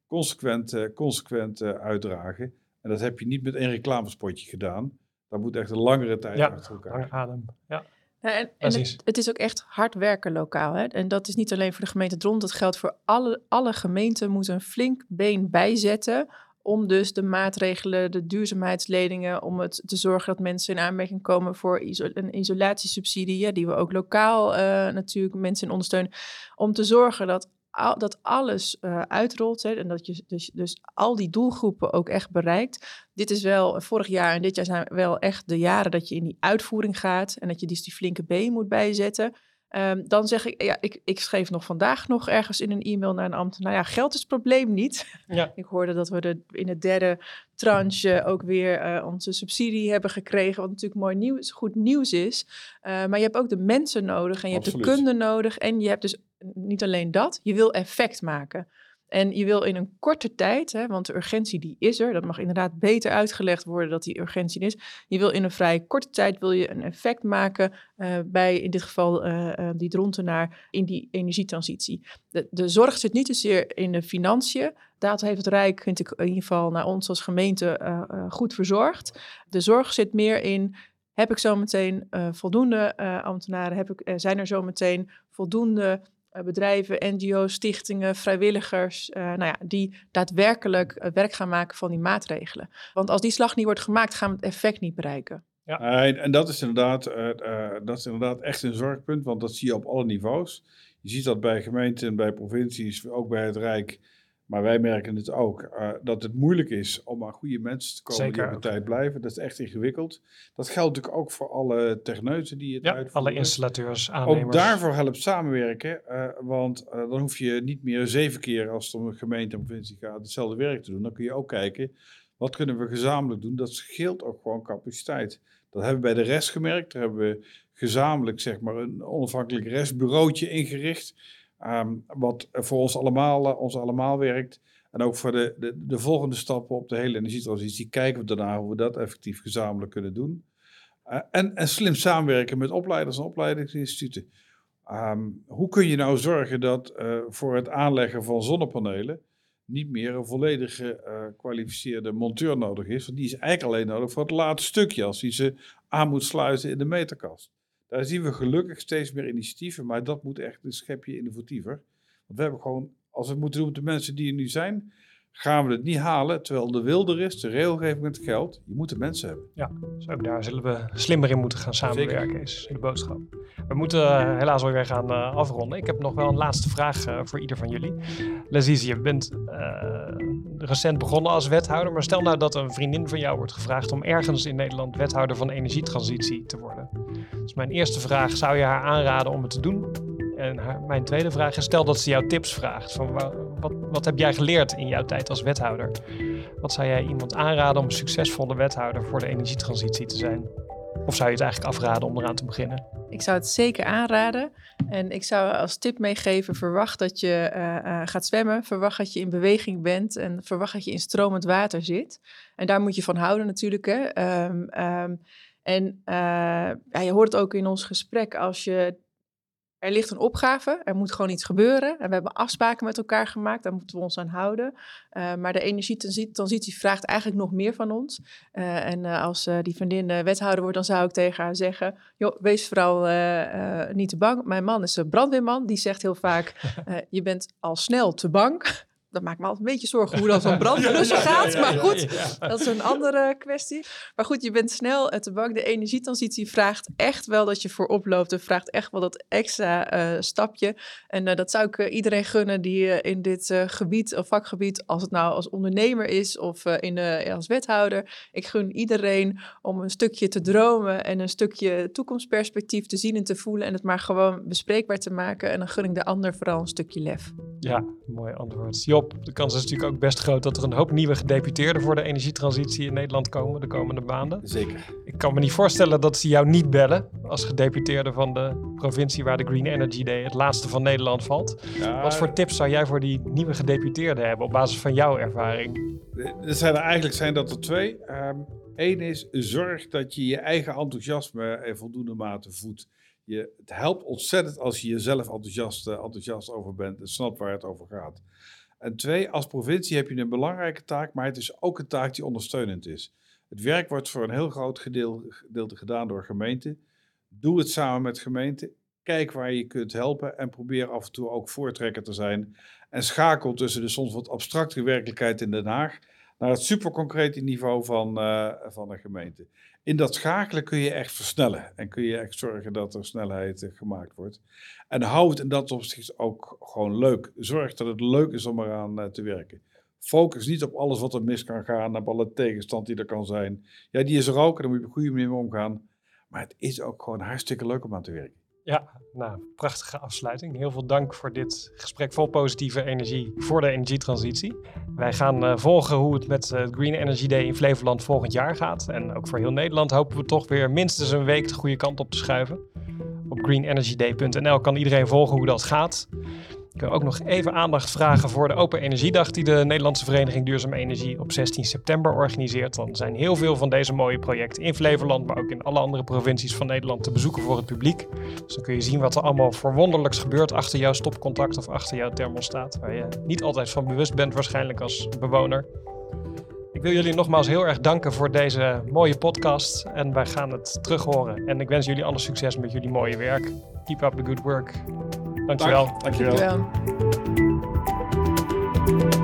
consequent, consequent uitdragen. En dat heb je niet met één reclamespotje gedaan. Dat moet echt een langere tijd ja, achter elkaar. adem. Ja. Ja, en, en het, het, is ook echt hard werken lokaal. Hè? En dat is niet alleen voor de gemeente Dront, dat geldt voor alle, alle gemeenten moeten een flink been bijzetten om dus de maatregelen, de duurzaamheidsleningen, om het te zorgen dat mensen in aanmerking komen voor een isolatiesubsidie, ja, die we ook lokaal uh, natuurlijk mensen ondersteunen, om te zorgen dat, dat alles uh, uitrolt hè, en dat je dus, dus al die doelgroepen ook echt bereikt. Dit is wel, vorig jaar en dit jaar zijn wel echt de jaren dat je in die uitvoering gaat en dat je dus die flinke B moet bijzetten. Um, dan zeg ik, ja, ik, ik schreef nog vandaag nog ergens in een e-mail naar een ambtenaar. Nou ja, geld is het probleem niet. Ja. ik hoorde dat we de, in het derde tranche ook weer uh, onze subsidie hebben gekregen. Wat natuurlijk mooi nieuws, goed nieuws is. Uh, maar je hebt ook de mensen nodig en je Absoluut. hebt de kunde nodig. En je hebt dus niet alleen dat, je wil effect maken. En je wil in een korte tijd, hè, want de urgentie die is er, dat mag inderdaad beter uitgelegd worden dat die urgentie is. Je wil in een vrij korte tijd wil je een effect maken uh, bij in dit geval uh, uh, die drontenaar in die energietransitie. De, zorg zit niet zozeer in de financiën. Dat heeft het Rijk, vind ik in ieder geval naar ons als gemeente goed verzorgd. De zorg zit meer in heb ik zometeen uh, voldoende ambtenaren? Heb ik, zijn er zometeen voldoende bedrijven, NGO's, stichtingen, vrijwilligers, nou ja, die daadwerkelijk werk gaan maken van die maatregelen? Want als die slag niet wordt gemaakt, gaan we het effect niet bereiken. Ja. En, en, dat, is inderdaad, dat is inderdaad echt een zorgpunt, want dat zie je op alle niveaus. Je ziet dat bij gemeenten, bij provincies, ook bij het Rijk Maar wij merken het ook, uh, dat het moeilijk is om aan goede mensen te komen Zeker die op de tijd blijven. Dat is echt ingewikkeld. Dat geldt natuurlijk ook voor alle techneuten die het ja, uitvoeren. alle installateurs, aannemers. Ook daarvoor helpt samenwerken, uh, want uh, dan hoef je niet meer zeven keer als het om een gemeente en provincie gaat hetzelfde werk te doen. Dan kun je ook kijken, wat kunnen we gezamenlijk doen? Dat scheelt ook gewoon capaciteit. Dat hebben we bij de rest gemerkt. Daar hebben we gezamenlijk zeg maar, een onafhankelijk restbureautje ingericht. Um, wat voor ons allemaal, uh, ons allemaal werkt. En ook voor de, de, de, volgende stappen op de hele energietransitie kijken we daarna hoe we dat effectief gezamenlijk kunnen doen. Uh, en, en, slim samenwerken met opleiders en opleidingsinstituten. Um, hoe kun je nou zorgen dat uh, voor het aanleggen van zonnepanelen niet meer een volledige gekwalificeerde monteur nodig is? Want die is eigenlijk alleen nodig voor het laatste stukje, als hij ze aan moet sluiten in de meterkast. Daar zien we gelukkig steeds meer initiatieven, maar dat moet echt een schepje innovatiever. Want we hebben gewoon, als we moeten doen met de mensen die er nu zijn, gaan we het niet halen. Terwijl de wil er is, de regelgeving met geld, je moet de mensen hebben. Ja, dus ook daar zullen we slimmer in moeten gaan samenwerken, Zeker. is de boodschap. We moeten uh, helaas alweer gaan uh, afronden. Ik heb nog wel een laatste vraag uh, voor ieder van jullie. Lazizi, je bent recent begonnen als wethouder, maar stel nou dat een vriendin van jou wordt gevraagd om ergens in Nederland wethouder van energietransitie te worden. Dus mijn eerste vraag, zou je haar aanraden om het te doen? En mijn tweede vraag is, stel dat ze jou tips vraagt. Van, wat, wat heb jij geleerd in jouw tijd als wethouder? Wat zou jij iemand aanraden om een succesvolle wethouder voor de energietransitie te zijn? Of zou je het eigenlijk afraden om eraan te beginnen? Ik zou het zeker aanraden. En ik zou als tip meegeven: verwacht dat je uh, uh, gaat zwemmen. Verwacht dat je in beweging bent. En verwacht dat je in stromend water zit. En daar moet je van houden, natuurlijk. Hè. Um, um, en uh, ja, je hoort het ook in ons gesprek. Als je er ligt een opgave, er moet gewoon iets gebeuren. En we hebben afspraken met elkaar gemaakt, daar moeten we ons aan houden. Uh, maar de energietransitie vraagt eigenlijk nog meer van ons. Uh, en uh, als die vriendin wethouder wordt, dan zou ik tegen haar zeggen... joh, wees vooral niet te bang. Mijn man is een brandweerman, die zegt heel vaak... je bent al snel te bang dat maakt me altijd een beetje zorgen hoe dat zo'n brandblusser gaat. maar goed, dat is een andere kwestie. Maar goed, je bent snel te bang. De energietransitie vraagt echt wel dat je voorop loopt. En vraagt echt wel dat extra uh, stapje. En uh, dat zou ik uh, iedereen gunnen die in dit gebied of vakgebied, als het nou als ondernemer is of in, als wethouder. Ik gun iedereen om een stukje te dromen en een stukje toekomstperspectief te zien en te voelen. En het maar gewoon bespreekbaar te maken. En dan gun ik de ander vooral een stukje lef. Ja, mooi antwoord. Job, de kans is natuurlijk ook best groot dat er een hoop nieuwe gedeputeerden voor de energietransitie in Nederland komen de komende maanden. Zeker. Ik kan me niet voorstellen dat ze jou niet bellen als gedeputeerde van de provincie waar de Green Energy Day het laatste van Nederland valt. Ja, Wat voor tips zou jij voor die nieuwe gedeputeerden hebben op basis van jouw ervaring? Er zijn er eigenlijk zijn dat er twee. Um, Eén is, zorg dat je je eigen enthousiasme in voldoende mate voedt. Je, het helpt ontzettend als je jezelf enthousiast, enthousiast over bent en snapt waar het over gaat. En twee, als provincie heb je een belangrijke taak, maar het is ook een taak die ondersteunend is. Het werk wordt voor een heel groot gedeelte gedaan door gemeenten. Doe het samen met gemeenten. Kijk waar je kunt helpen en probeer af en toe ook voortrekker te zijn. En schakel tussen de soms wat abstracte werkelijkheid in Den Haag naar het superconcrete niveau van, uh, van een gemeente. In dat schakelen kun je echt versnellen en kun je echt zorgen dat er snelheid uh, gemaakt wordt. En hou het in dat opzicht ook gewoon leuk. Zorg dat het leuk is om eraan uh, te werken. Focus niet op alles wat er mis kan gaan, op alle tegenstand die er kan zijn. Ja, die is er ook en daar moet je op een goede manier mee omgaan. Maar het is ook gewoon hartstikke leuk om aan te werken. Ja, nou, prachtige afsluiting. Heel veel dank voor dit gesprek vol positieve energie voor de energietransitie. Wij gaan uh, volgen hoe het met uh, Green Energy Day in Flevoland volgend jaar gaat. En ook voor heel Nederland hopen we toch weer minstens een week de goede kant op te schuiven. Op greenenergyday.nl kan iedereen volgen hoe dat gaat. Ik wil ook nog even aandacht vragen voor de Open Energiedag die de Nederlandse Vereniging Duurzame Energie op 16 september organiseert. Dan zijn heel veel van deze mooie projecten in Flevoland, maar ook in alle andere provincies van Nederland te bezoeken voor het publiek. Dus dan kun je zien wat er allemaal voor wonderlijks gebeurt achter jouw stopcontact of achter jouw thermostaat, waar je niet altijd van bewust bent waarschijnlijk als bewoner. Ik wil jullie nogmaals heel erg danken voor deze mooie podcast en wij gaan het terug horen. En ik wens jullie alle succes met jullie mooie werk. keep up the good work. Dankjewel. Dank, dankjewel. dankjewel.